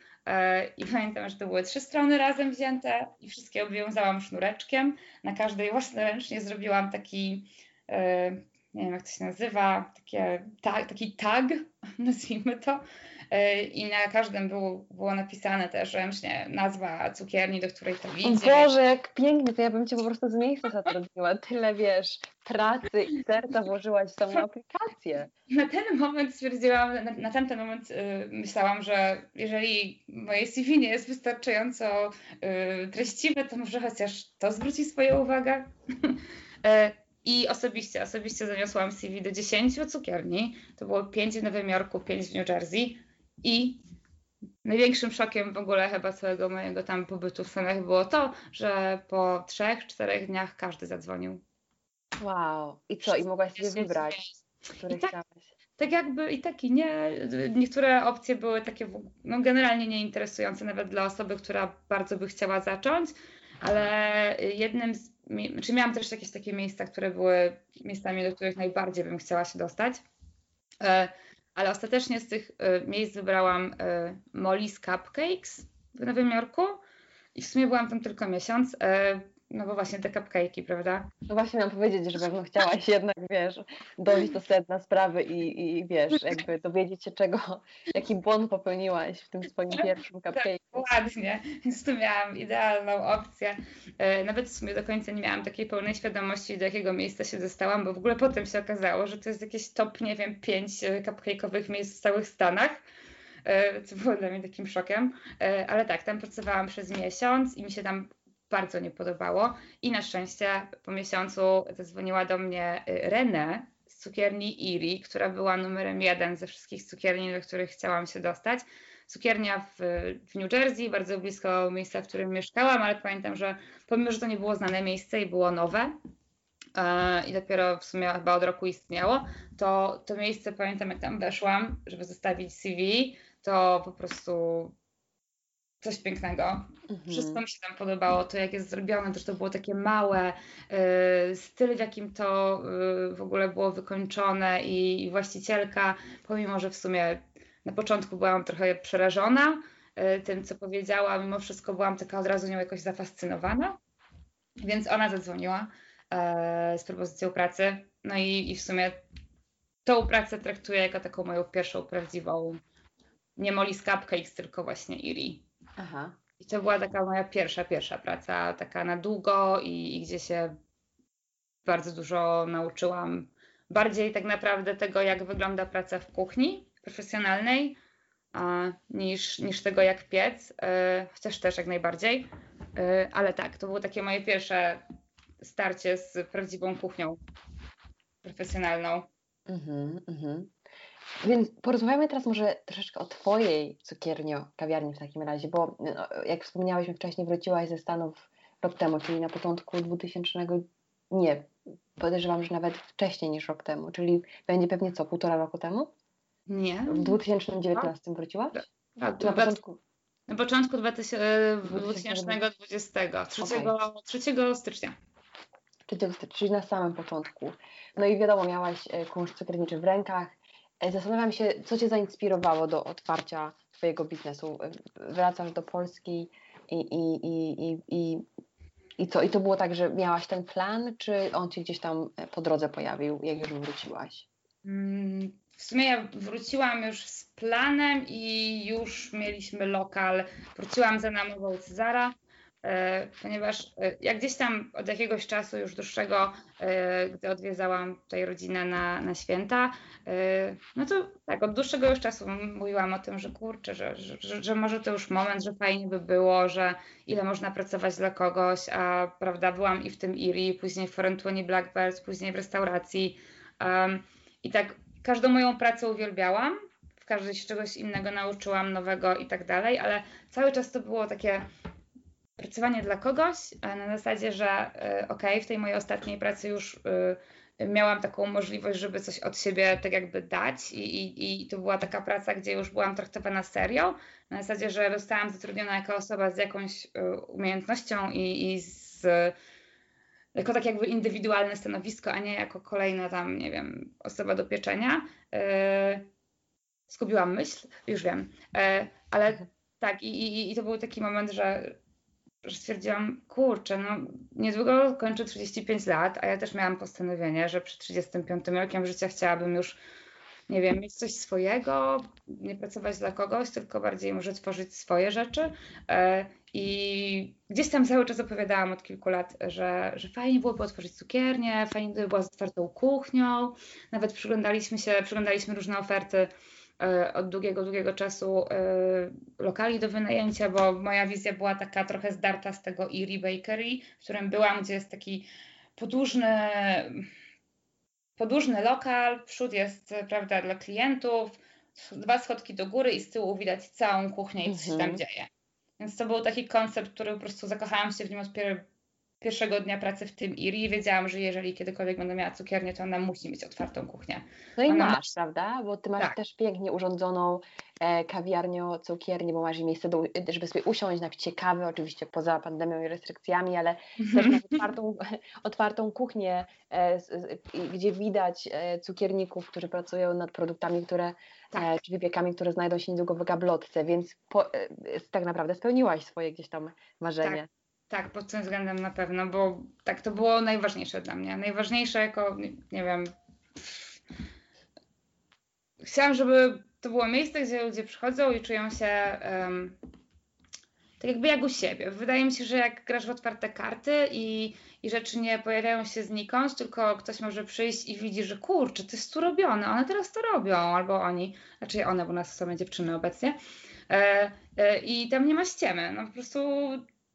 I pamiętam, że to były trzy strony razem wzięte i wszystkie obwiązałam sznureczkiem. Na każdej własnoręcznie zrobiłam taki, e, nie wiem jak to się nazywa, takie, ta, taki tag, nazwijmy to, E, i na każdym było, było napisane też ręcznie nazwa cukierni, do której to idzie. Boże, jak pięknie, to ja bym Cię po prostu z miejsca zatrudniła. Tyle, wiesz, pracy i serca włożyłaś w tą aplikację. Na ten moment stwierdziłam, na, na tamten moment y, myślałam, że jeżeli moje CV nie jest wystarczająco y, treściwe, to może chociaż to zwróci swoją uwagę. E, I osobiście, osobiście zaniosłam CV do 10 cukierni. To było 5 w Nowym Jorku, 5 w New Jersey. I największym szokiem w ogóle chyba całego mojego tam pobytu w Stanach było to, że po trzech, czterech dniach każdy zadzwonił. Wow. I co? I mogłaś sobie wybrać, który tak, chciałaś? Tak jakby i tak i nie. Niektóre opcje były takie no, generalnie nieinteresujące nawet dla osoby, która bardzo by chciała zacząć, ale jednym z, czy miałam też jakieś takie miejsca, które były miejscami, do których najbardziej bym chciała się dostać. E, ale ostatecznie z tych y, miejsc wybrałam y, Molly's Cupcakes w Nowym Jorku i w sumie byłam tam tylko miesiąc. No bo właśnie te cupcake'i, prawda? No właśnie miałam powiedzieć, że pewno chciałaś jednak, wiesz, dojść do sedna sprawy i, i wiesz, jakby dowiedzieć się czego, jaki błąd popełniłaś w tym swoim pierwszym cupcake'u. Tak, ładnie, więc tu miałam idealną opcję. E, nawet w sumie do końca nie miałam takiej pełnej świadomości, do jakiego miejsca się dostałam, bo w ogóle potem się okazało, że to jest jakieś top, nie wiem, pięć e, cupcake'owych miejsc w całych Stanach e, co było dla mnie takim szokiem. Ale tak, tam pracowałam przez miesiąc i mi się tam bardzo nie podobało. I na szczęście po miesiącu zadzwoniła do mnie y, Renę z cukierni Iri, która była numerem jeden ze wszystkich cukierni, do których chciałam się dostać. Cukiernia w, w New Jersey, bardzo blisko miejsca, w którym mieszkałam, ale pamiętam, że pomimo, że to nie było znane miejsce i było nowe, e, i dopiero w sumie chyba od roku istniało, to to miejsce pamiętam, jak tam weszłam, żeby zostawić CV, to po prostu coś pięknego. Mhm. Wszystko mi się tam podobało, to jak jest zrobione, też to było takie małe, yy, styl w jakim to yy, w ogóle było wykończone i, i, właścicielka, pomimo, że w sumie na początku byłam trochę przerażona yy, tym, co powiedziała, mimo wszystko byłam taka od razu nią jakoś zafascynowana, więc ona zadzwoniła z propozycją pracy, no i, i w sumie tą pracę traktuję jako taką moją pierwszą prawdziwą nie Molly's Cupcakes, tylko właśnie Iri. Aha. I to była taka moja pierwsza, pierwsza praca, taka na długo i, i gdzie się bardzo dużo nauczyłam. Bardziej tak naprawdę tego, jak wygląda praca w kuchni profesjonalnej, a, niż, niż tego, jak piec, e, chociaż też jak najbardziej. E, ale tak, to było takie moje pierwsze starcie z prawdziwą kuchnią profesjonalną. Mhm, mhm. Więc porozmawiamy teraz może troszeczkę o Twojej cukierni, kawiarni w takim razie, bo no, jak wspomniałyśmy wcześniej, wróciłaś ze Stanów rok temu, czyli na początku 2000, nie, podejrzewam, że nawet wcześniej niż rok temu, czyli będzie pewnie co, półtora roku temu? Nie. W 2019 wróciłaś? Tak, na początku. Na początku 2020, 3, okay. 3 stycznia. 3 stycznia, czyli na samym początku. No i wiadomo, miałaś e, kunszt cukierniczy w rękach, zastanawiam się, co Cię zainspirowało do otwarcia Twojego biznesu. E, wracasz do Polski i, i, i, i, i, co? I to było tak, że miałaś ten plan, czy on Ci gdzieś tam e, po drodze pojawił, jak już wróciłaś? Mm, w sumie ja wróciłam już z planem i już mieliśmy lokal. Wróciłam za namową Cezara E, ponieważ e, jak gdzieś tam od jakiegoś czasu już dłuższego, e, gdy odwiedzałam tutaj rodzinę na, na święta, no to tak, od dłuższego już czasu mówiłam o tym, że kurczę, że, że, że może to już moment, że fajnie by było, że ile można pracować dla kogoś, a prawda, byłam i w tym IRI, później w Forentunie Blackbirds, później w restauracji um, i tak każdą moją pracę uwielbiałam, w każdej się czegoś innego nauczyłam, nowego i tak dalej, ale cały czas to było takie pracowanie dla kogoś na zasadzie, że e, ok, w tej mojej ostatniej pracy już e, miałam taką możliwość, żeby coś od siebie tak jakby dać i, i, i to była taka praca, gdzie już byłam traktowana serio, na zasadzie, że zostałam zatrudniona jako osoba z jakąś e, umiejętnością i, i z jako tak jakby indywidualne stanowisko, a nie jako kolejna tam, nie wiem, osoba do pieczenia. Skubiłam myśl, już wiem, ale mhm. tak i, i, i to był taki moment, że że stwierdziłam, kurczę, no niedługo kończę 35 lat, a ja też miałam postanowienie, że przy 35 rokiem życia chciałabym już, nie wiem, mieć coś swojego, nie pracować dla kogoś, tylko bardziej może tworzyć swoje rzeczy. E, I gdzieś tam cały czas opowiadałam od kilku lat, że, że fajnie byłoby otworzyć cukiernię, fajnie by była z otwartą kuchnią. Nawet przyglądaliśmy się, przyglądaliśmy różne oferty od długiego, długiego czasu e, lokali do wynajęcia, bo moja wizja była taka trochę zdarta z tego Erie Bakery, w którym byłam, gdzie jest taki podłużny, podłużny lokal, przód jest, prawda, dla klientów, dwa schodki do góry i z tyłu widać całą kuchnię i co się tam mhm. dzieje. Więc to był taki koncept, który po prostu zakochałam się w nim od pierwszego dnia pracy w tym IRI wiedziałam, że jeżeli kiedykolwiek będę miała cukiernię, to ona musi mieć otwartą kuchnię. No i ona masz, ma... prawda? Bo ty masz tak. też pięknie urządzoną e, kawiarnię, cukiernię, bo masz miejsce, do, żeby sobie usiąść, napić kawy, oczywiście poza pandemią i restrykcjami, ale też masz otwartą, otwartą kuchnię, e, gdzie widać e, cukierników, którzy pracują nad produktami, które e, tak. czy wypiekami, które znajdą się niedługo w gablotce, więc po, e, tak naprawdę spełniłaś swoje gdzieś tam marzenie. Tak. Tak, pod tym względem na pewno, bo tak to było najważniejsze dla mnie. Najważniejsze jako, nie wiem. Chciałam, żeby to było miejsce, gdzie ludzie przychodzą i czują się um, tak jakby jak u siebie. Wydaje mi się, że jak grasz w otwarte karty i, i rzeczy nie pojawiają się znikąd, tylko ktoś może przyjść i widzi, że kurczę, to jest tu robione, one teraz to robią, albo oni, znaczy one, bo nas są dziewczyny obecnie. E, e, I tam nie ma ściemy. No po prostu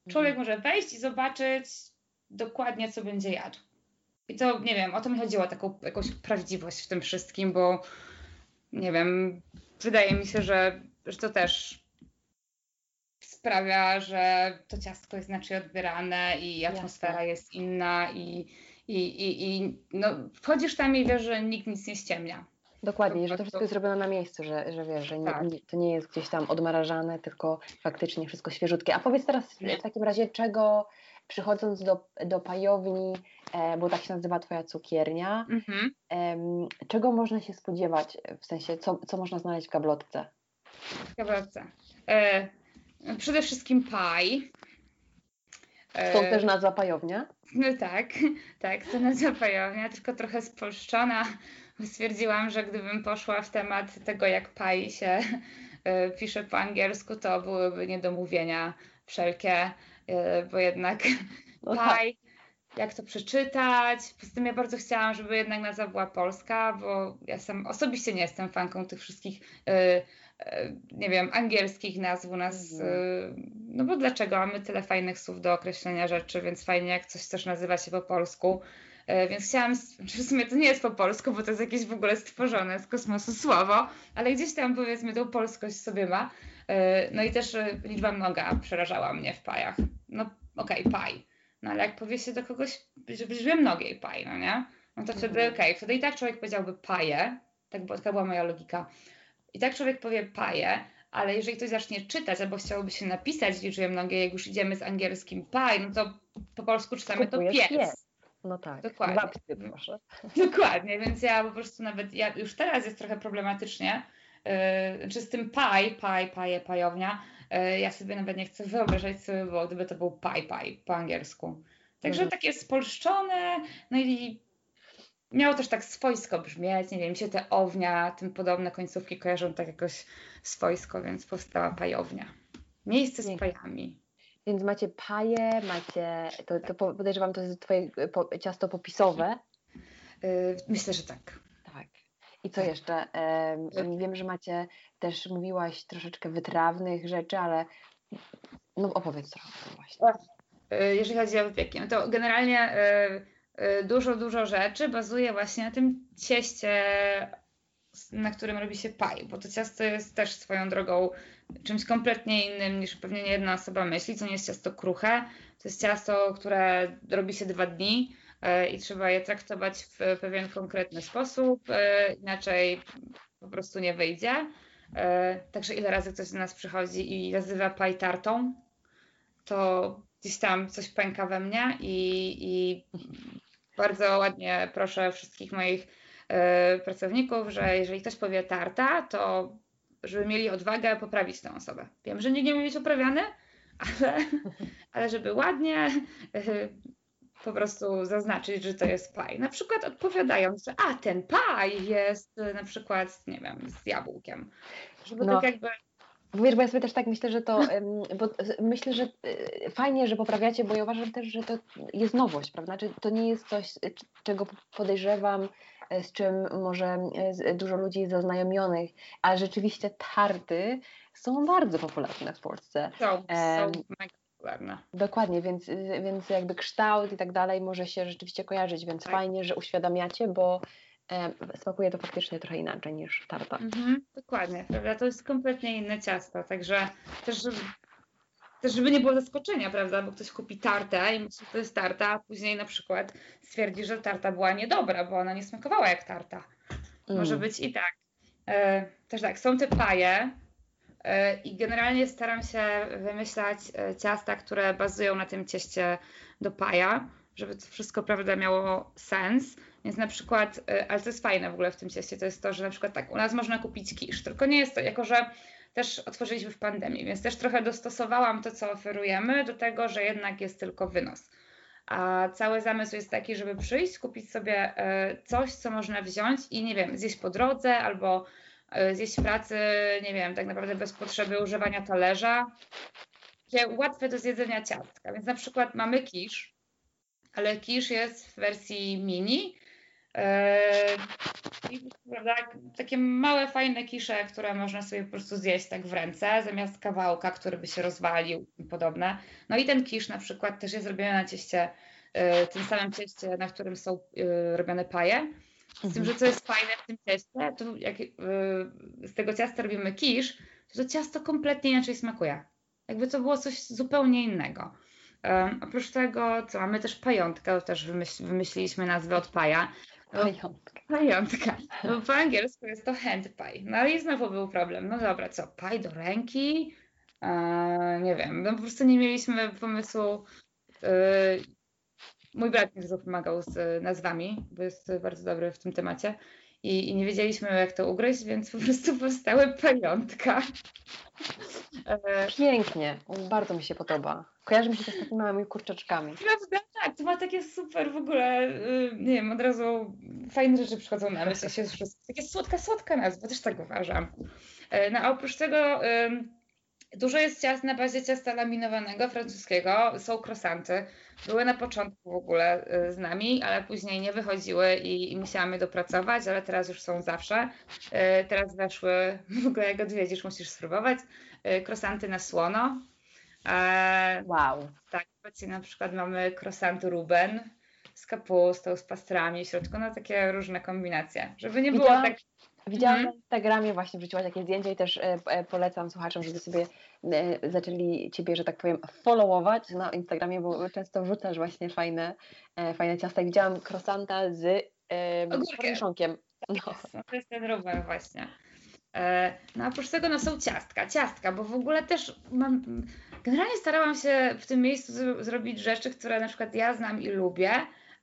Człowiek mhm. może wejść i zobaczyć dokładnie, co będzie jadł. I to, nie wiem, o to mi chodziło, taką jakąś prawdziwość w tym wszystkim, bo nie wiem, wydaje mi się, że, że to też sprawia, że to ciastko jest inaczej odbierane i atmosfera Jasne. jest inna i, i, i, i no, wchodzisz tam i wiesz, że nikt nic nie ściemnia. Dokładnie, że to wszystko jest zrobione na miejscu, że, że wiesz, że nie, tak. nie, to nie jest gdzieś tam odmrażane, tylko faktycznie wszystko świeżutkie. A powiedz teraz w takim razie, czego przychodząc do, do pajowni, e, bo tak się nazywa Twoja cukiernia, mhm. e, czego można się spodziewać, w sensie, co, co można znaleźć w gablotce? W gablotce. E, przede wszystkim paj. Stąd e, też nazwa pajownia? No tak, tak, to nazwa pajownia, tylko trochę spolszczona stwierdziłam, że gdybym poszła w temat tego, jak paj się e, pisze po angielsku, to byłyby niedomówienia wszelkie, e, bo jednak no tak. paj, jak to przeczytać. Poza tym ja bardzo chciałam, żeby jednak nazwa była polska, bo ja sam osobiście nie jestem fanką tych wszystkich e, nie wiem, angielskich nazw u nas, mhm. no bo dlaczego? Mamy tyle fajnych słów do określenia rzeczy, więc fajnie jak coś też nazywa się po polsku, więc chciałam, w sumie to nie jest po polsku, bo to jest jakieś w ogóle stworzone z kosmosu słowo, ale gdzieś tam powiedzmy tą polskość sobie ma. E, no i też e, liczba mnoga przerażała mnie w pajach. No okej, okay, paj. No ale jak powie się do kogoś, że liczbie mnogiej paj, no nie? No to wtedy mhm. okej, okay. wtedy i tak człowiek powiedziałby paje, tak, bo taka była moja logika. I tak człowiek powie paje, ale jeżeli ktoś zacznie czytać albo chciałoby się napisać liczbie mnogiej, jak już idziemy z angielskim paj, no to po polsku czytamy to pies. pies. No tak, dokładnie. Babsy, proszę. Dokładnie, więc ja po prostu nawet, ja, już teraz jest trochę problematycznie, yy, czy z tym paj, paj, paje, pajownia, yy, ja sobie nawet nie chcę wyobrażać sobie, bo gdyby to był paj, paj po angielsku. Także mhm. takie spolszczone, no i miało też tak swojsko brzmieć, nie wiem, się te ownia, tym podobne końcówki kojarzą tak jakoś swojsko, więc powstała pajownia. Miejsce z pajami. Więc macie paje, macie, to, to podejrzewam, to jest twoje po, ciasto popisowe. Y, myślę, że tak. Tak. I co jeszcze? Wiem, że macie też, mówiłaś troszeczkę wytrawnych rzeczy, ale no opowiedz trochę właśnie. Y, jeżeli chodzi o wypieki, no to generalnie y, dużo, dużo rzeczy bazuje właśnie na tym cieście, na którym robi się paj, bo to ciasto jest też swoją drogą czymś kompletnie innym niż pewnie nie jedna osoba myśli. To nie jest ciasto kruche, to jest ciasto, które robi się dwa dni e, i trzeba je traktować w pewien konkretny sposób, e, inaczej po prostu nie wyjdzie. E, także ile razy ktoś do nas przychodzi i nazywa paj tartą, to gdzieś tam coś pęka we mnie i, i bardzo ładnie proszę wszystkich moich pracowników, że jeżeli ktoś powie tarta, to żeby mieli odwagę poprawić tę osobę. Wiem, że nikt nie musi być oprawiany, ale, ale żeby ładnie po prostu zaznaczyć, że to jest paj. Na przykład odpowiadając, że a ten paj jest na przykład, nie wiem, z jabłkiem. Żeby no. tak jakby Wiesz, bo ja sobie też tak myślę, że to, bo myślę, że y, fajnie, że poprawiacie, bo ja uważam też, że to jest nowość, prawda? Czy to nie jest coś, czego podejrzewam, z czym może e, dużo ludzi jest zaznajomionych, ale rzeczywiście tarty są bardzo popularne w Polsce. Są, są mega popularne. Dokładnie, więc, więc jakby kształt i tak dalej może się rzeczywiście kojarzyć, więc tak. fajnie, że uświadamiacie, bo e, smakuje to faktycznie trochę inaczej niż tarta. Mhm, dokładnie, prawda? To jest kompletnie inne ciasto, także też też żeby nie było zaskoczenia, prawda? Bo ktoś kupi tartę i myśli, że to jest tarta, a później na przykład stwierdzi, że tarta była niedobra, bo ona nie smakowała jak tarta. Mm. Może być i tak. E, też tak, są te paje, E, I generalnie staram się wymyślać e, ciasta, które bazują na tym cieście do paja, żeby to wszystko prawda miało sens. Więc na przykład, e, ale co jest fajne w ogóle w tym cieście, to jest to, że na przykład tak, u nas można kupić kisz, tylko nie jest to, jako że też otworzyliśmy w pandemii, więc też trochę dostosowałam to, co oferujemy do tego, że jednak jest tylko wynos. A cały zamysł jest taki, żeby przyjść, kupić sobie coś, co można wziąć i nie wiem, zjeść po drodze albo E, zjeść w pracy, nie wiem, tak naprawdę bez potrzeby używania talerza. Takie łatwe do zjedzenia ciastka. Więc na przykład mamy kisz, ale kisz jest w wersji mini. Yy, prawda, takie małe, fajne kisze, które można sobie po prostu zjeść tak w ręce, zamiast kawałka, który by się rozwalił i podobne. No i ten kisz na przykład też jest robiony na cieście, yy, tym samym cieście, na którym są yy, robione paje. Z tym, że co jest fajne w tym cieście, to jak z tego ciasta robimy kisz, to to ciasto kompletnie inaczej smakuje. Jakby to było coś zupełnie innego. Um, oprócz tego, co mamy też pajątkę, też wymyśl, wymyśliliśmy nazwę od paja. No, pajątka. Pajątka. No, po angielsku jest to hand pie. No ale i znowu był problem. No dobra, co, paj do ręki? Eee, nie wiem, no po prostu nie mieliśmy pomysłu, yy, Mój brat mi dużo pomagał z nazwami, bo jest bardzo dobry w tym temacie. I, i nie wiedzieliśmy, jak to ugryźć, więc po prostu powstały pajątka. E, Pięknie, bardzo mi się podoba. Kojarzy mi się to z takimi małymi kurczaczkami. Prawda? Tak, to ma takie super w ogóle, y, nie wiem, od razu fajne rzeczy przychodzą na myśl. Się takie słodka, słodka nazwa, też tak uważam. E, no a oprócz tego Dużo jest ciast na bazie ciasta laminowanego francuskiego, są krosanty. Były na początku w ogóle y, z nami, ale później nie wychodziły i, i musiałam je dopracować, ale teraz już są zawsze. Y, teraz weszły, w ogóle jak odwiedzisz, musisz spróbować, y, krosanty na słono. E, wow. Tak, obecnie na przykład mamy krosanty Ruben z kapustą, z pastrami w środku, no takie różne kombinacje, żeby nie było tak Widziałam mhm. na Instagramie właśnie wrzuciłaś takie zdjęcia i też e, e, polecam słuchaczom, żeby sobie e, zaczęli Ciebie, że tak powiem, followować na Instagramie, bo często wrzucasz właśnie fajne, fajne ciasta. Widziałam krosanta z korniszonkiem. Tak no. to jest ten rower właśnie. No a oprócz tego no są ciastka, ciastka, bo w ogóle też mam, generalnie starałam się w tym miejscu zrobić rzeczy, które na przykład ja znam i lubię,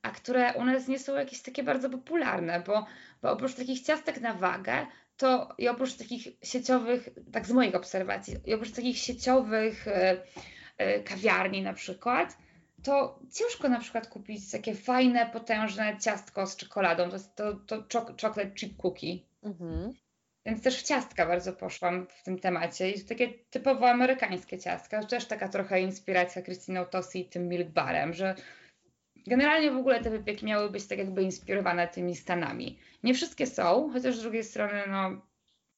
a które u nas nie są jakieś takie bardzo popularne, bo, bo oprócz takich ciastek na wagę, to i oprócz takich sieciowych, tak z moich obserwacji, i oprócz takich sieciowych e, e, kawiarni na przykład, to ciężko na przykład kupić takie fajne, potężne ciastko z czekoladą, to jest to, to chocolate chip cookie. Mhm. Więc też w ciastka bardzo poszłam w tym temacie i takie typowo amerykańskie ciastka, też taka trochę inspiracja Christine Tosi i tym milk barem, że Generalnie w ogóle te wypieki miały być tak jakby inspirowane tymi Stanami. Nie wszystkie są, chociaż z drugiej strony no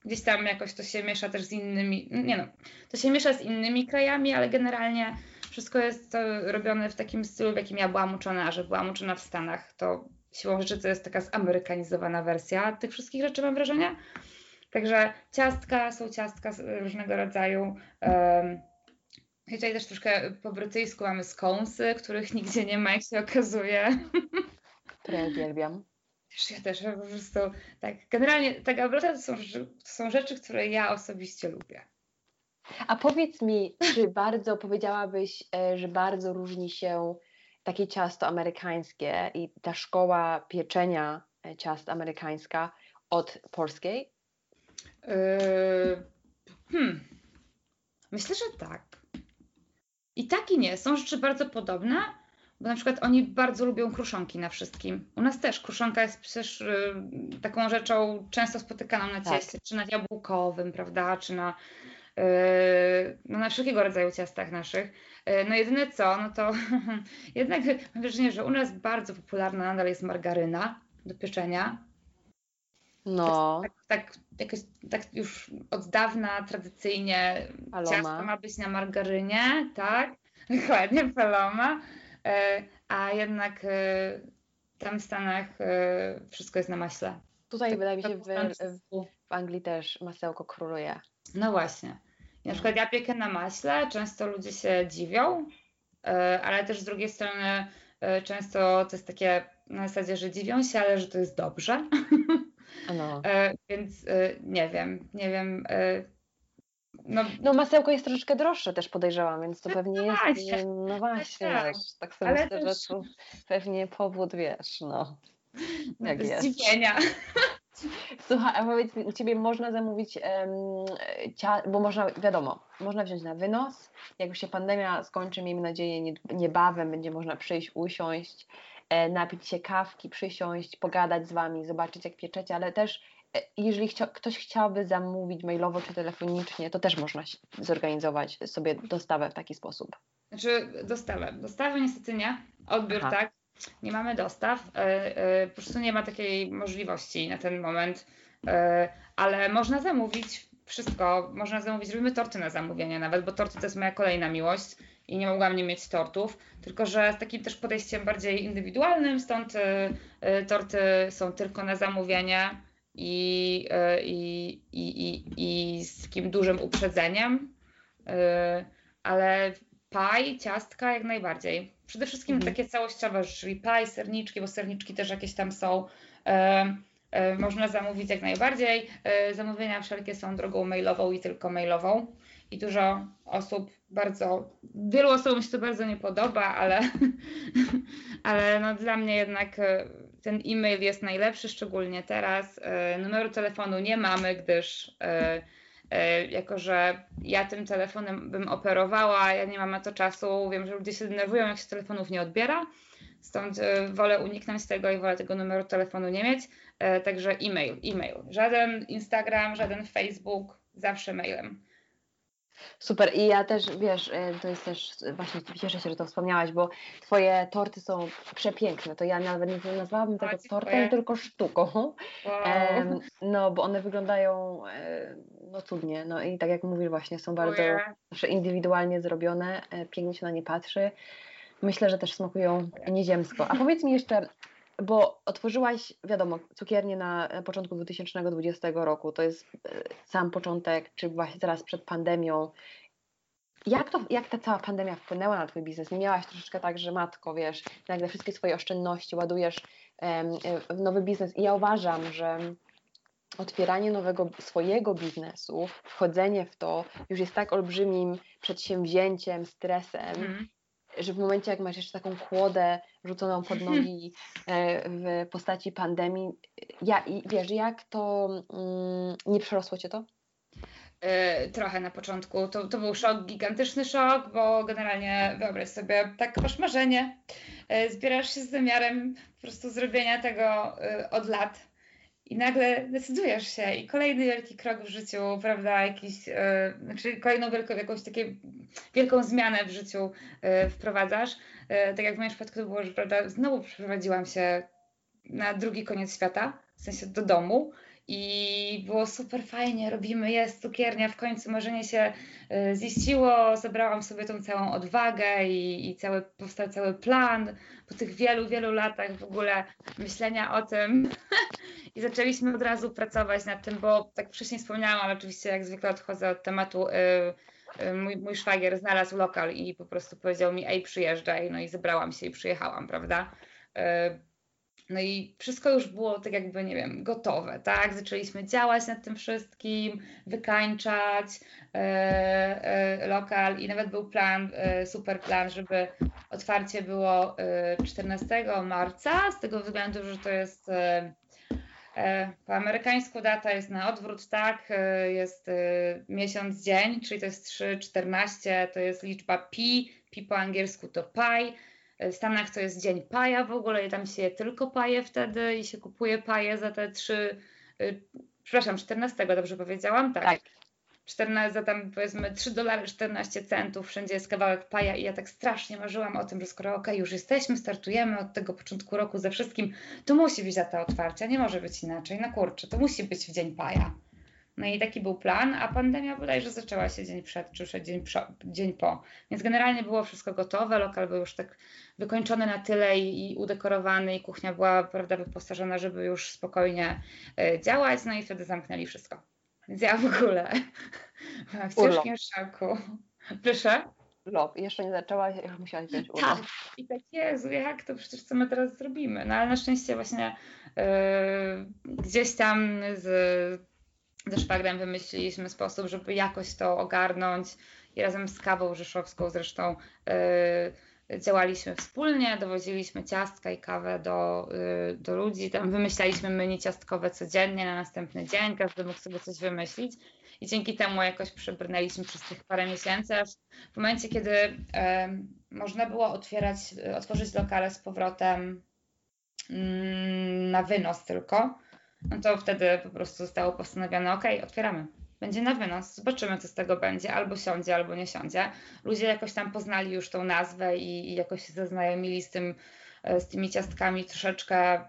gdzieś tam jakoś to się miesza też z innymi, nie no, to się miesza z innymi krajami, ale generalnie wszystko jest to robione w takim stylu, w jakim ja byłam uczona, że byłam uczona w Stanach, to siłą rzeczy to jest taka zamerykanizowana wersja tych wszystkich rzeczy, mam wrażenie. Także ciastka, są ciastka różnego rodzaju. I tutaj też troszkę po brytyjsku mamy skąsy, których nigdzie nie ma, jak się okazuje. Które uwielbiam. Też ja też po prostu, tak, generalnie tak naprawdę to są, rzeczy, to są rzeczy, które ja osobiście lubię. A powiedz mi, czy bardzo powiedziałabyś, e, że bardzo różni się takie ciasto amerykańskie i ta szkoła pieczenia e, ciast amerykańska od polskiej? Yy, hmm. Myślę, że tak. I tak i nie. Są rzeczy bardzo podobne, bo na przykład oni bardzo lubią kruszonki na wszystkim. U nas też kruszonka jest przecież y, taką rzeczą często spotykaną na cieście, tak. czy na jabłkowym, prawda, czy na, y, no, na wszelkiego rodzaju ciastach naszych. Y, no jedyne co, no to jednak mam wrażenie, że u nas bardzo popularna nadal jest margaryna do pieczenia. No. Tak, tak, jakoś, tak już od dawna tradycyjnie Paloma. ciasto ma być na margarynie, tak? Dokładnie, paloma. E, a jednak e, tam w Stanach e, wszystko jest na maśle. Tutaj tak, wydaje mi się, w, w Anglii też masełko króluje. No właśnie. Na no. przykład ja piekę na maśle, często ludzie się dziwią, ale też z drugiej strony często to jest takie na zasadzie, że dziwią się, ale że to jest dobrze. No. Więc nie wiem, nie wiem no, no masełko jest troszeczkę droższe też podejrzewam, więc to no pewnie jest, właśnie. no właśnie, tak, wiesz, tak sobie Ale myślę, też... że tu pewnie powód, wiesz, no, jak jest. Zdziwienia. Słuchaj, a powiedz mi, u Ciebie można zamówić, um, bo można, wiadomo, można wziąć na wynos, jak już się pandemia skończy, miejmy nadzieję niebawem, będzie można przyjść, usiąść, e, napić się kawki, przysiąść, pogadać z Wami, zobaczyć jak pieczecie, ale też E, jeżeli chcia, ktoś chciałby zamówić mailowo czy telefonicznie, to też można zorganizować sobie dostawę w taki sposób. Znaczy dostawę. Dostawę niestety nie. Odbiór Aha. tak. Nie mamy dostaw. E, e, po prostu nie ma takiej możliwości na ten moment. Ale można zamówić wszystko. Można zamówić. Robimy torty na zamówienie nawet, bo torty to jest moja kolejna miłość i nie mogłam nie mieć tortów, tylko że z takim też podejściem bardziej indywidualnym, stąd torty są tylko na zamówienie i, e, i, i, i, i z takim dużym uprzedzeniem, ale paj, ciastka jak najbardziej. Przede wszystkim mhm. takie całościowe, czyli paj, serniczki, bo serniczki też jakieś tam są. Można zamówić jak najbardziej. Zamówienia wszelkie są drogą mailową i tylko mailową. I dużo osób bardzo, wielu osobom się to bardzo nie podoba, ale, ale no dla mnie jednak ten e-mail jest najlepszy, szczególnie teraz. E, numeru telefonu nie mamy, gdyż e, e, jako, że ja tym telefonem bym operowała, ja nie mam na to czasu, wiem, że ludzie się denerwują, jak się telefonów nie odbiera, stąd wolę uniknąć tego i wolę tego numeru telefonu nie mieć, także e-mail, e-mail. Żaden Instagram, żaden Facebook, zawsze mailem. Super. I ja też, wiesz, e, to jest też, właśnie cieszę się, że to wspomniałaś, bo Twoje torty są przepiękne, to ja nawet nie nazwałabym tego tortem, tylko sztuką, wow. no bo one wyglądają e, no cudnie, no i tak jak mówisz właśnie, są bardzo zawsze indywidualnie zrobione, e, pięknie się na nie patrzy, myślę, że też smakują nieziemsko. A powiedz mi jeszcze, bo otworzyłaś, wiadomo, cukiernię na początku 2020 roku, to jest e, sam początek, czy właśnie teraz przed pandemią. Jak, to, jak ta cała pandemia wpłynęła na Twój biznes? Nie miałaś troszeczkę tak, że matko, wiesz, nagle wszystkie swoje oszczędności ładujesz w nowy biznes i ja uważam, że otwieranie nowego swojego biznesu, wchodzenie w to już jest tak olbrzymim przedsięwzięciem, stresem, mm że w momencie, jak masz jeszcze taką kłodę rzuconą pod nogi e, w postaci pandemii, ja, wiesz, jak to mm, nie przerosło cię to? Yy, trochę na początku. To, to był szok, gigantyczny szok, bo generalnie wyobraź sobie, tak masz marzenie, yy, zbierasz się z zamiarem po prostu zrobienia tego od lat i nagle decydujesz się i kolejny wielki krok w życiu, prawda, jakiś, yy, kolejną wielką, jakąś taką wielką zmianę w życiu yy, wprowadzasz. Yy, tak jak w moim przypadku to było, że prawda, znowu przeprowadziłam się na drugi koniec świata, w sensie do domu i było super fajnie, robimy, jest cukiernia, w końcu marzenie się ziściło, zebrałam sobie tą całą odwagę i, i cały, powstał cały plan po tych wielu, wielu latach w ogóle myślenia o tym i zaczęliśmy od razu pracować nad tym, bo tak wcześniej wspomniałam, ale oczywiście jak zwykle odchodzę od tematu. Yy, mój, mój szwagier znalazł lokal i po prostu powiedział mi, ej, przyjeżdżaj, no i zebrałam się i przyjechałam, prawda? No i wszystko już było tak jakby, nie wiem, gotowe, tak? Zaczęliśmy działać nad tym wszystkim, wykańczać yy, yy, lokal i nawet był plan, yy, super plan, żeby otwarcie było 14 marca, z tego względu, że to jest E, po amerykańsku data jest na odwrót, tak, e, jest miesiąc, dzień, czyli to jest 3,14, to jest liczba pi, pi po angielsku to pi, w Stanach to jest dzień paja w ogóle i tam się je tylko paje wtedy i się kupuje paje za te trzy, przepraszam, 14 dobrze powiedziałam? Tak. tak. 14, za tam powiedzmy 3 dolary 14 centów, wszędzie jest kawałek paja i ja tak strasznie marzyłam o tym, że skoro ok, już jesteśmy, startujemy od tego początku roku ze wszystkim, to musi być data otwarcia, nie może być inaczej, no kurczę, to musi być w dzień paja. No i taki był plan, a pandemia bodajże zaczęła się dzień przed, czy przed dzień, dzień po. Więc generalnie było wszystko gotowe, lokal był już tak wykończony na tyle i, i udekorowany i kuchnia była, prawda, wyposażona, żeby już spokojnie y, działać, no i wtedy zamknęli wszystko. Więc ja w ogóle w ciężkim szoku. Proszę? Urlop. Jeszcze nie zaczęłaś, już musiałaś wziąć urlop. Tak. I tak, Jezu, jak to przecież co my teraz zrobimy? No ale na szczęście właśnie yy, gdzieś tam z, ze szwagrem wymyśliliśmy sposób, żeby jakoś to ogarnąć i razem z Kawą Rzeszowską zresztą yy, działaliśmy wspólnie, dowoziliśmy ciastka i kawę do, y, do ludzi, tam wymyślaliśmy menu ciastkowe codziennie na następny dzień, każdy mógł sobie coś wymyślić. I dzięki temu jakoś przebrnęliśmy przez tych parę miesięcy, aż w momencie, kiedy um, można było otwierać, otworzyć lokale z powrotem um, na wynos tylko, no to wtedy po prostu zostało postanowione, ok, otwieramy będzie na wynos. Zobaczymy, co z tego będzie. Albo siądzie, albo nie siądzie. Ludzie jakoś tam poznali już tą nazwę i, i jakoś się zaznajomili z, tym, e, z tymi ciastkami troszeczkę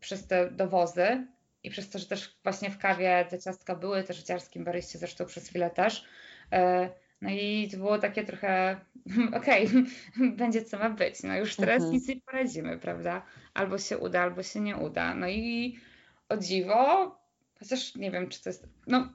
przez te dowozy i przez to, że też właśnie w kawie te ciastka były, też w dziarskim baryście zresztą przez chwilę też. E, no i to było takie trochę, okej, okay, będzie co ma być. No już teraz mhm. nic nie poradzimy, prawda? Albo się uda, albo się nie uda. No i o dziwo, chociaż nie wiem, czy to jest, no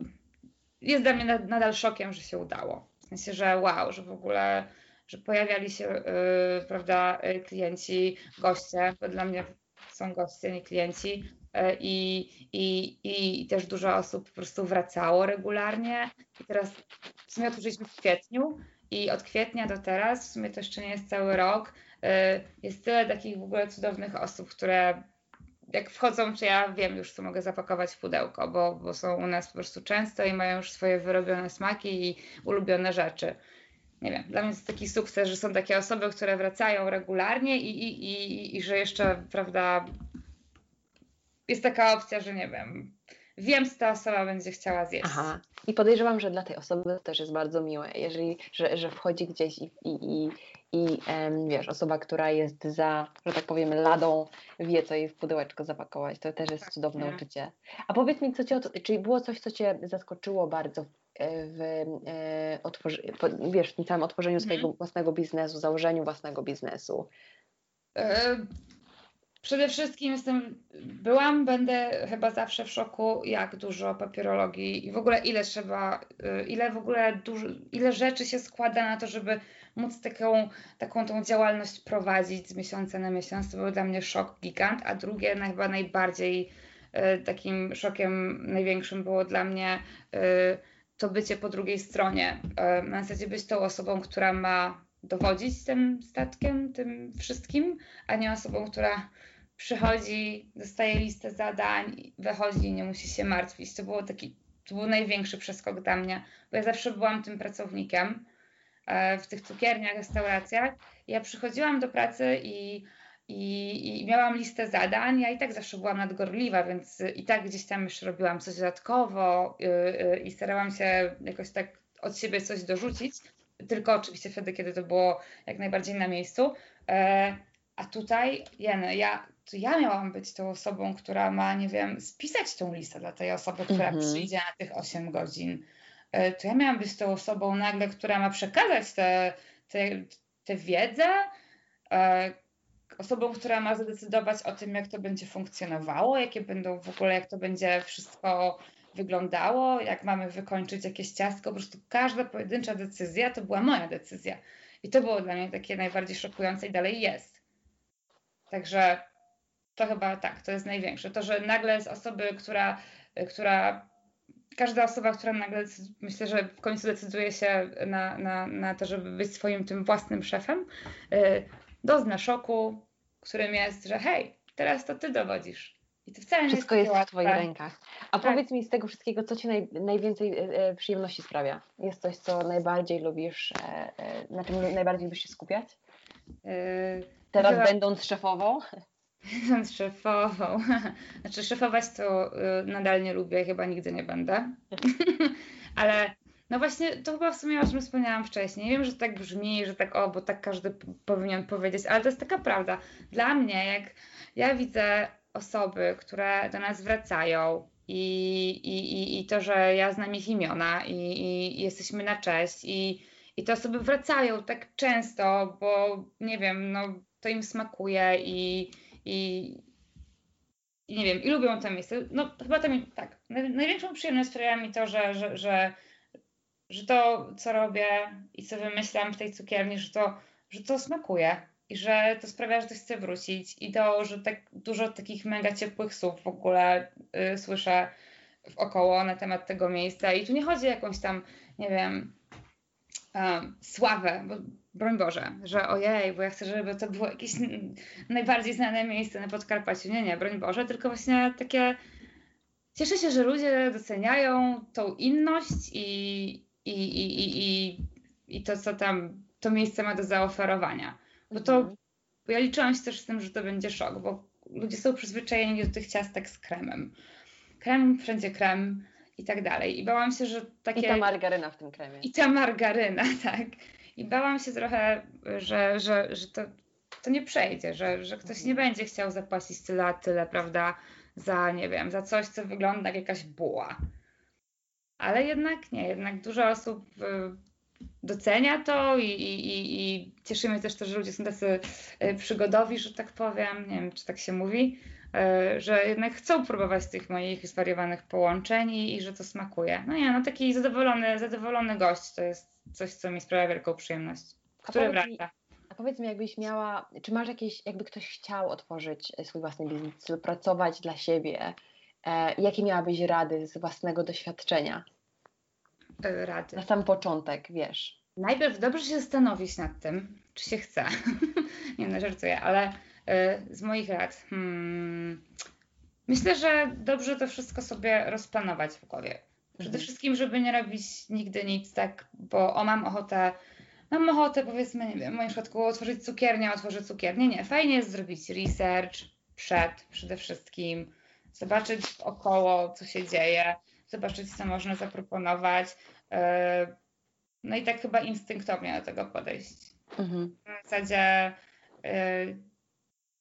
jest dla mnie nadal szokiem, że się udało. W sensie, że wow, że w ogóle, że pojawiali się, yy, prawda, y, klienci, goście, bo dla mnie są goście, nie klienci. Yy, I, i, I też dużo osób po prostu wracało regularnie. I teraz w sumie otworzyliśmy w kwietniu i od kwietnia do teraz, w sumie to jeszcze nie jest cały rok, yy, jest tyle takich w ogóle cudownych osób, które jak wchodzą, to ja wiem już, co mogę zapakować w pudełko, bo, bo są u nas po prostu często i mają już swoje wyrobione smaki i ulubione rzeczy. Nie wiem, dla mnie jest taki sukces, że są takie osoby, które wracają regularnie i, i, i, i że jeszcze, prawda, jest taka opcja, że nie wiem, wiem, co ta osoba będzie chciała zjeść. Aha. I podejrzewam, że dla tej osoby też jest bardzo miłe, jeżeli, że, że wchodzi gdzieś i, i, i, i wiesz, osoba, która jest za, że tak powiem, ladą, wie, co jej w pudełeczko zapakować. To też jest tak, cudowne nie. uczucie. A powiedz mi, co cię, czy było coś, co cię zaskoczyło bardzo e, w, e, otworzy, wiesz, w całym otworzeniu mhm. swojego własnego biznesu, założeniu własnego biznesu? E, przede wszystkim jestem, byłam, będę chyba zawsze w szoku, jak dużo papierologii i w ogóle ile trzeba, ile w ogóle dużo, ile rzeczy się składa na to, żeby móc taką, taką tą działalność prowadzić z miesiąca na miesiąc. To był dla mnie szok gigant, a drugie chyba najbardziej y, takim szokiem największym było dla mnie y, to bycie po drugiej stronie. Na zasadzie być tą osobą, która ma dowodzić tym statkiem, tym wszystkim, a nie osobą, która przychodzi, dostaje listę zadań, wychodzi i nie musi się martwić. To było taki, to był największy przeskok dla mnie, bo ja zawsze byłam tym pracownikiem e, w tych cukierniach, restauracjach. Ja przychodziłam do pracy i, i, i miałam listę zadań, ja i tak zawsze byłam nadgorliwa, więc i tak gdzieś tam jeszcze robiłam coś dodatkowo yy, yy, i starałam się jakoś tak od siebie coś dorzucić, tylko oczywiście wtedy, kiedy to było jak najbardziej na miejscu. E, a tutaj, Jeny, ja to ja miałam być tą osobą, która ma, nie wiem, spisać tą listę dla tej osoby, która mm -hmm. przyjdzie na tych 8 godzin. E, to ja miałam być tą osobą nagle, która ma przekazać tę te, te, te wiedzę, e, osobą, która ma zadecydować o tym, jak to będzie funkcjonowało, jakie będą w ogóle, jak to będzie wszystko wyglądało, jak mamy wykończyć jakieś ciastko. Po prostu każda pojedyncza decyzja to była moja decyzja. I to było dla mnie takie najbardziej szokujące i dalej jest. Także to chyba tak, to jest największe. To, że nagle z osoby, która, która każda osoba, która nagle, myślę, że w końcu decyduje się na, na, na to, żeby być swoim tym własnym szefem, yy, dozna szoku, którym jest, że hej, teraz to ty dowodzisz. I to wcale nie Wszystko jest, jest takie w Twoich rękach. A Tak. powiedz mi z tego wszystkiego, co Ci naj, najwięcej e, e, przyjemności sprawia? Jest coś, co najbardziej lubisz, e, e, na czym najbardziej lubisz się skupiać? Yy, Teraz Chyba- będąc szefową? Będąc szefową. Znaczy, szefować to y, nadal nie lubię, chyba nigdy nie będę. Ale no właśnie, to chyba w sumie o czym wspomniałam wcześniej. Wiem, że tak brzmi, że tak o, bo tak każdy powinien powiedzieć, ale to jest taka prawda. Dla mnie, jak ja widzę osoby, które do nas wracają i, i, i, to, że ja znam ich imiona i, i jesteśmy na cześć i, i te osoby wracają tak często, bo nie wiem, no to im smakuje i, i, i nie wiem, i lubią to miejsce. No chyba to mi, tak, naj, największą przyjemność sprawia mi to, że, że, że, że to, co robię i co wymyślam w tej cukierni, że to, że to smakuje i że to sprawia, że ktoś chce wrócić. I to, że tak dużo takich mega ciepłych słów w ogóle y, słyszę wokoło na temat tego miejsca. I tu nie chodzi o jakąś tam, nie wiem, sławę, bo broń Boże, że ojej, bo ja chcę, żeby to było jakieś najbardziej znane miejsce na Podkarpaciu. Nie, nie, broń Boże, tylko właśnie takie cieszę się, że ludzie doceniają tą inność i, i, i, i, i, i to, co tam to miejsce ma do zaoferowania. Bo to, Mhm. bo ja liczyłam się też z tym, że to będzie szok, bo ludzie są przyzwyczajeni do tych ciastek z kremem. Krem, wszędzie krem i tak dalej. I bałam się, że takie... I ta margaryna w tym kremie. I ta margaryna, tak. I bałam się trochę, że, że, że to, to nie przejdzie, że, że ktoś nie będzie chciał zapłacić tyle, a tyle, prawda, za, nie wiem, za coś, co wygląda jak jakaś buła. Ale jednak nie, jednak dużo osób y, docenia to i, i, i, i cieszy mnie też to, że ludzie są tacy y, przygodowi, że tak powiem, nie wiem, czy tak się mówi, że jednak chcą próbować tych moich zwariowanych połączeń i, i że to smakuje. No nie, no taki zadowolony, zadowolony gość to jest coś, co mi sprawia wielką przyjemność, A który powiedz mi- wraca. A powiedz mi, jakbyś miała, czy masz jakieś, jakby ktoś chciał otworzyć e, swój własny biznes, pracować dla siebie, e, jakie miałabyś rady z własnego doświadczenia? Y, Rady. Na sam początek, wiesz. Najpierw dobrze się zastanowić nad tym, czy się chce. nie no, żartuję, ale z moich rad. Hmm, myślę, że dobrze to wszystko sobie rozplanować w głowie. Przede Mhm. wszystkim, żeby nie robić nigdy nic tak, bo o mam ochotę, mam ochotę powiedzmy, nie wiem, w moim przypadku otworzyć cukiernię, otworzę cukiernię. Nie, fajnie jest zrobić research przed przede wszystkim, zobaczyć około, co się dzieje, zobaczyć, co można zaproponować. y, No i tak chyba instynktownie do tego podejść. Mhm. W zasadzie, y,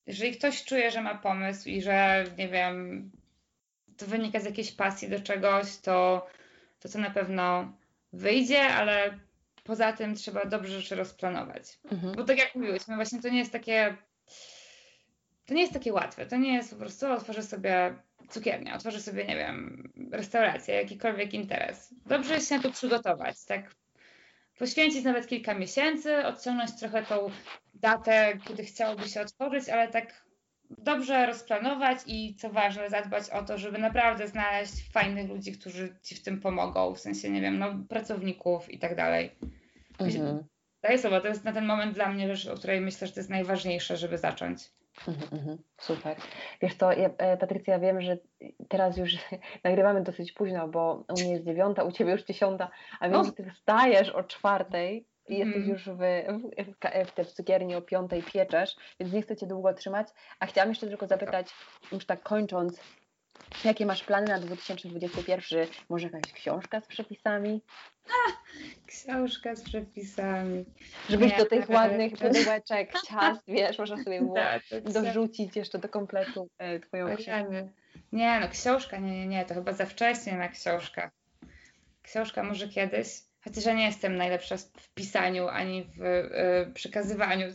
jeżeli ktoś czuje, że ma pomysł i że, nie wiem, to wynika z jakiejś pasji do czegoś, to to, to na pewno wyjdzie, ale poza tym trzeba dobrze rzeczy rozplanować. Mhm. Bo tak jak mówiłyśmy, właśnie to nie jest takie. To nie jest takie łatwe. To nie jest po prostu otworzę sobie cukiernię, otworzę sobie, nie wiem, restaurację, jakikolwiek interes. Dobrze jest się na to przygotować, tak? Poświęcić nawet kilka miesięcy, odciągnąć trochę tą datę, kiedy chciałoby się otworzyć, ale tak dobrze rozplanować i co ważne, zadbać o to, żeby naprawdę znaleźć fajnych ludzi, którzy ci w tym pomogą, w sensie, nie wiem, no, pracowników i tak dalej. Mhm. Daję słowo, to jest na ten moment dla mnie rzecz, o której myślę, że to jest najważniejsze, żeby zacząć. Mhm, mhm. Super. Wiesz co, ja, e, Patrycja, wiem, że teraz już nagrywamy dosyć późno, bo u mnie jest dziewiąta, u ciebie już dziesiąta, a wiem, że ty wstajesz o czwartej i jesteś Mhm. już w, w, w, w, cukierni o piątej pieczesz, więc nie chcę cię długo trzymać. A chciałam jeszcze tylko zapytać, już tak kończąc, jakie masz plany na 2021? Może jakaś książka z przepisami? Książka z przepisami. Żebyś Nie, do tych e, ładnych pudełeczek, ciast, wiesz, można sobie było Tak, dorzucić jeszcze do kompletu e, twoją książkę. Nie, no książka, nie, nie, nie, to chyba za wcześnie na książkę. Książka może kiedyś, chociaż ja nie jestem najlepsza w pisaniu ani w y, przekazywaniu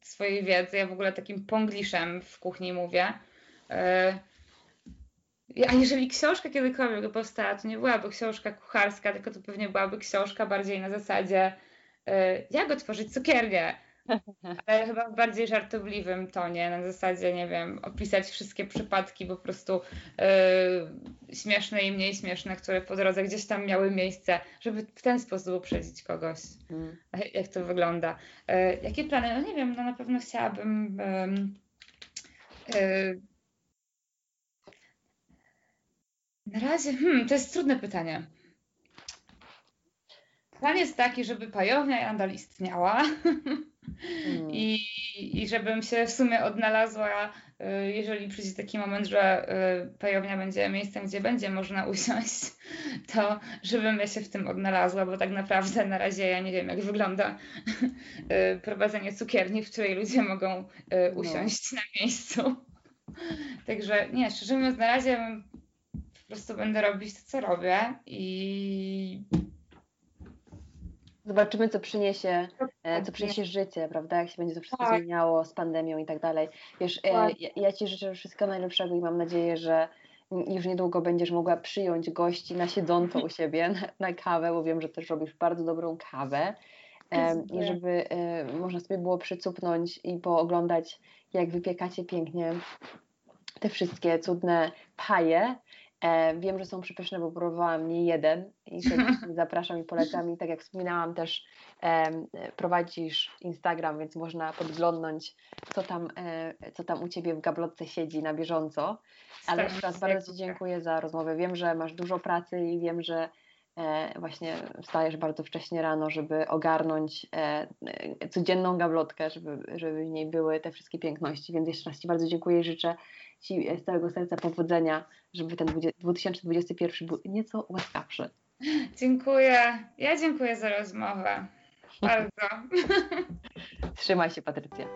swojej wiedzy. Ja w ogóle takim pongliszem w kuchni mówię. Y, a jeżeli książka kiedykolwiek by powstała, to nie byłaby książka kucharska, tylko to pewnie byłaby książka bardziej na zasadzie y, jak otworzyć cukiernię. Ale chyba w bardziej żartobliwym tonie, na zasadzie, nie wiem, opisać wszystkie przypadki po prostu yy, śmieszne i mniej śmieszne, które po drodze gdzieś tam miały miejsce, żeby w ten sposób uprzedzić kogoś, Mm. jak to wygląda. Yy, jakie plany? No nie wiem, no na pewno chciałabym. ym, yy, Na razie, hmm, to jest trudne pytanie. Plan jest taki, żeby pajownia nadal istniała mm. i, i żebym się w sumie odnalazła, y, jeżeli przyjdzie taki moment, że y, pajownia będzie miejscem, gdzie będzie można usiąść, to żebym ja się w tym odnalazła, bo tak naprawdę na razie ja nie wiem, jak wygląda y, prowadzenie cukierni, w której ludzie mogą no. usiąść no. na miejscu. Także nie, szczerze mówiąc, na razie po prostu będę robić to, co robię i Zobaczymy, co przyniesie, e, co przyniesie życie, prawda? Jak się będzie to wszystko tak. zmieniało z pandemią i tak dalej. Wiesz, e, tak. ja, ja Ci życzę wszystkiego najlepszego i mam nadzieję, że już niedługo będziesz mogła przyjąć gości na siedząco u siebie na, na kawę, bo wiem, że też robisz bardzo dobrą kawę. I żeby e, można sobie było przycupnąć i pooglądać, jak wypiekacie pięknie te wszystkie cudne paje. E, wiem, że są przepyszne, bo próbowałam nie jeden i zapraszam i polecam. I tak jak wspominałam też e, prowadzisz Instagram, więc można podglądnąć, co tam, e, co tam u Ciebie w gablotce siedzi na bieżąco. Ale jeszcze raz bardzo Ci dziękuję za rozmowę. Wiem, że masz dużo pracy i wiem, że właśnie wstajesz bardzo wcześnie rano, żeby ogarnąć codzienną gablotkę, żeby, żeby w niej były te wszystkie piękności. Więc jeszcze raz Ci bardzo dziękuję i życzę Ci z całego serca powodzenia, żeby ten 2021 był nieco łaskawszy. Dziękuję. Ja dziękuję za rozmowę. Bardzo. Trzymaj się, Patrycja.